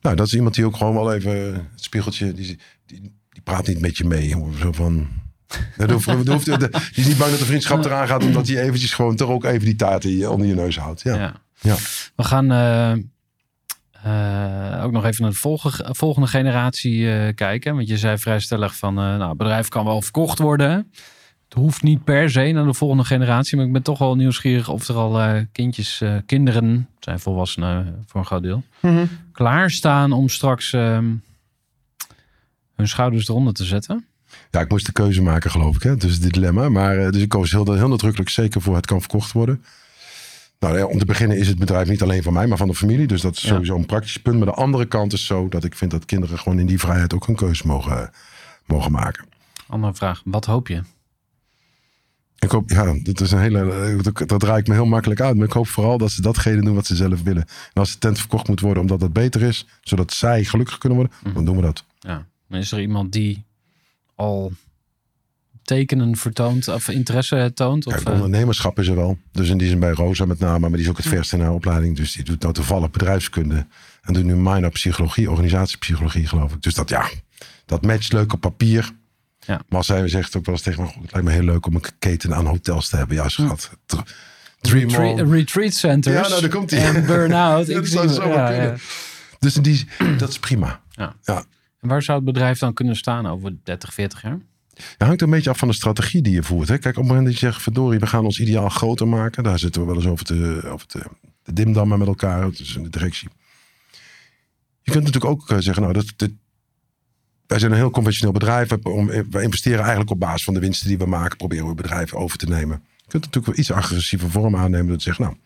nou, dat is iemand die ook gewoon wel even het spiegeltje. Die, die praat niet met je mee. Zo van. Dat hoeft, dat hoeft, die is niet bang dat de vriendschap eraan gaat, omdat hij eventjes gewoon toch ook even die taart in je- onder je neus houdt. Ja. Ja. Ja. We gaan eh, eh, ook nog even naar de volgende, volgende generatie eh, kijken. Want je zei vrij stellig van, eh, nou, het bedrijf kan wel verkocht worden. Het hoeft niet per se naar de volgende generatie. Maar ik ben toch wel nieuwsgierig of er al eh, kindjes, eh, kinderen, zijn volwassenen voor een groot deel, klaarstaan om straks ehm, hun schouders eronder te zetten. Ja, ik moest de keuze maken, geloof ik. Hè? Dus dit dilemma. Maar eh, dus ik koos heel, heel nadrukkelijk zeker voor het kan verkocht worden. Nou ja, om te beginnen is het bedrijf niet alleen van mij, maar van de familie. Dus dat is Ja. sowieso een praktisch punt. Maar de andere kant is zo dat ik vind dat kinderen gewoon in die vrijheid ook een keuze mogen, mogen maken. Andere vraag, wat hoop je? Ik hoop, ja, dat is een hele. Dat, raakt me heel makkelijk uit. Maar ik hoop vooral dat ze datgene doen wat ze zelf willen. En als de tent verkocht moet worden omdat dat beter is, zodat zij gelukkig kunnen worden, dan doen we dat. Ja. Is er iemand die al tekenen vertoont of interesse toont? Of, Kijk, eh, ondernemerschap is er wel. Dus in die zin bij Rosa met name, maar die is ook het verste in haar opleiding. Dus die doet nou toevallig bedrijfskunde. En doet nu minor psychologie, organisatiepsychologie geloof ik. Dus dat ja, dat matcht leuk op papier. Ja. Maar als zij zegt ook wel eens tegen me, "Goh, het lijkt me heel leuk om een keten aan hotels te hebben. Ja, schat. Dr- Dream retreat, retreat centers Ja, nou, daar komt ie. en burn-out. Ja, ja, ja. Dus in die, dat is prima. En waar zou het bedrijf dan kunnen staan over 30, 40 jaar? Het hangt een beetje af van de strategie die je voert. Hè? Kijk, op het moment dat je zegt, verdorie, we gaan ons ideaal groter maken. Daar zitten we wel eens over te, over te, te dimdammen met elkaar. In de directie. Je kunt natuurlijk ook eh, zeggen, nou, dat, wij zijn een heel conventioneel bedrijf. We, om, we investeren eigenlijk op basis van de winsten die we maken. Proberen we bedrijven over te nemen. Je kunt natuurlijk wel iets agressieve vorm aannemen. Te zeggen, nou,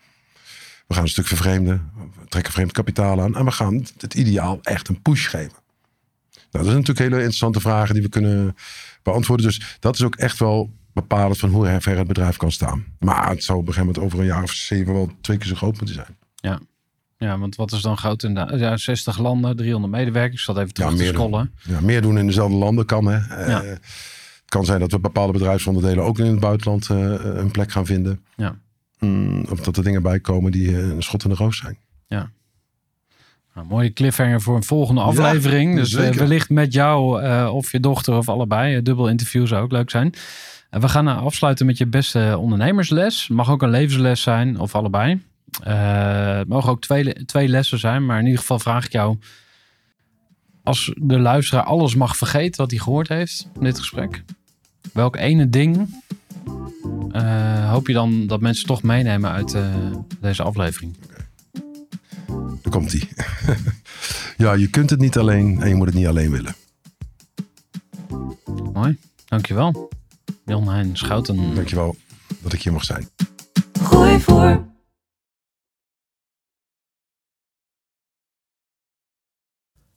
we gaan een stuk vervreemden. We trekken vreemd kapitaal aan. En we gaan het ideaal echt een push geven. Nou, dat zijn natuurlijk hele interessante vragen die we kunnen beantwoorden. Dus dat is ook echt wel bepalend van hoe ver het bedrijf kan staan. Maar het zou op een gegeven moment over een jaar of zeven wel twee keer zo groot moeten zijn. Ja, want wat is dan groot in de, ja, 60 landen, 300 medewerkers. Ik zat even terug Ja, te scrollen. Ja, meer doen in dezelfde landen kan. Hè. Eh, Ja. Het kan zijn dat we bepaalde bedrijfsonderdelen ook in het buitenland eh, een plek gaan vinden. Ja. Mm, of dat er dingen bij komen die eh, een schot in de roos zijn. Nou, mooie cliffhanger voor een volgende aflevering. dus eh, zeker. wellicht met jou eh, of je dochter of allebei. Een dubbel interview zou ook leuk zijn. En we gaan afsluiten met je beste ondernemersles. Mag ook een levensles zijn of allebei. Eh, het mogen ook twee, twee lessen zijn. Maar in ieder geval vraag ik jou... Als de luisteraar alles mag vergeten wat hij gehoord heeft in dit gesprek. Welk ene ding eh, hoop je dan dat mensen toch meenemen uit eh, deze aflevering? Daar komt die. ja, je kunt het niet alleen en je moet het niet alleen willen. Mooi, dankjewel. Jan Hein Schouten. Dankjewel dat ik hier mag zijn. Gooi voor.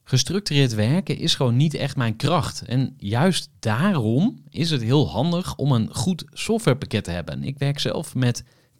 Gestructureerd werken is gewoon niet echt mijn kracht. En juist daarom is het heel handig om een goed softwarepakket te hebben. Ik werk zelf met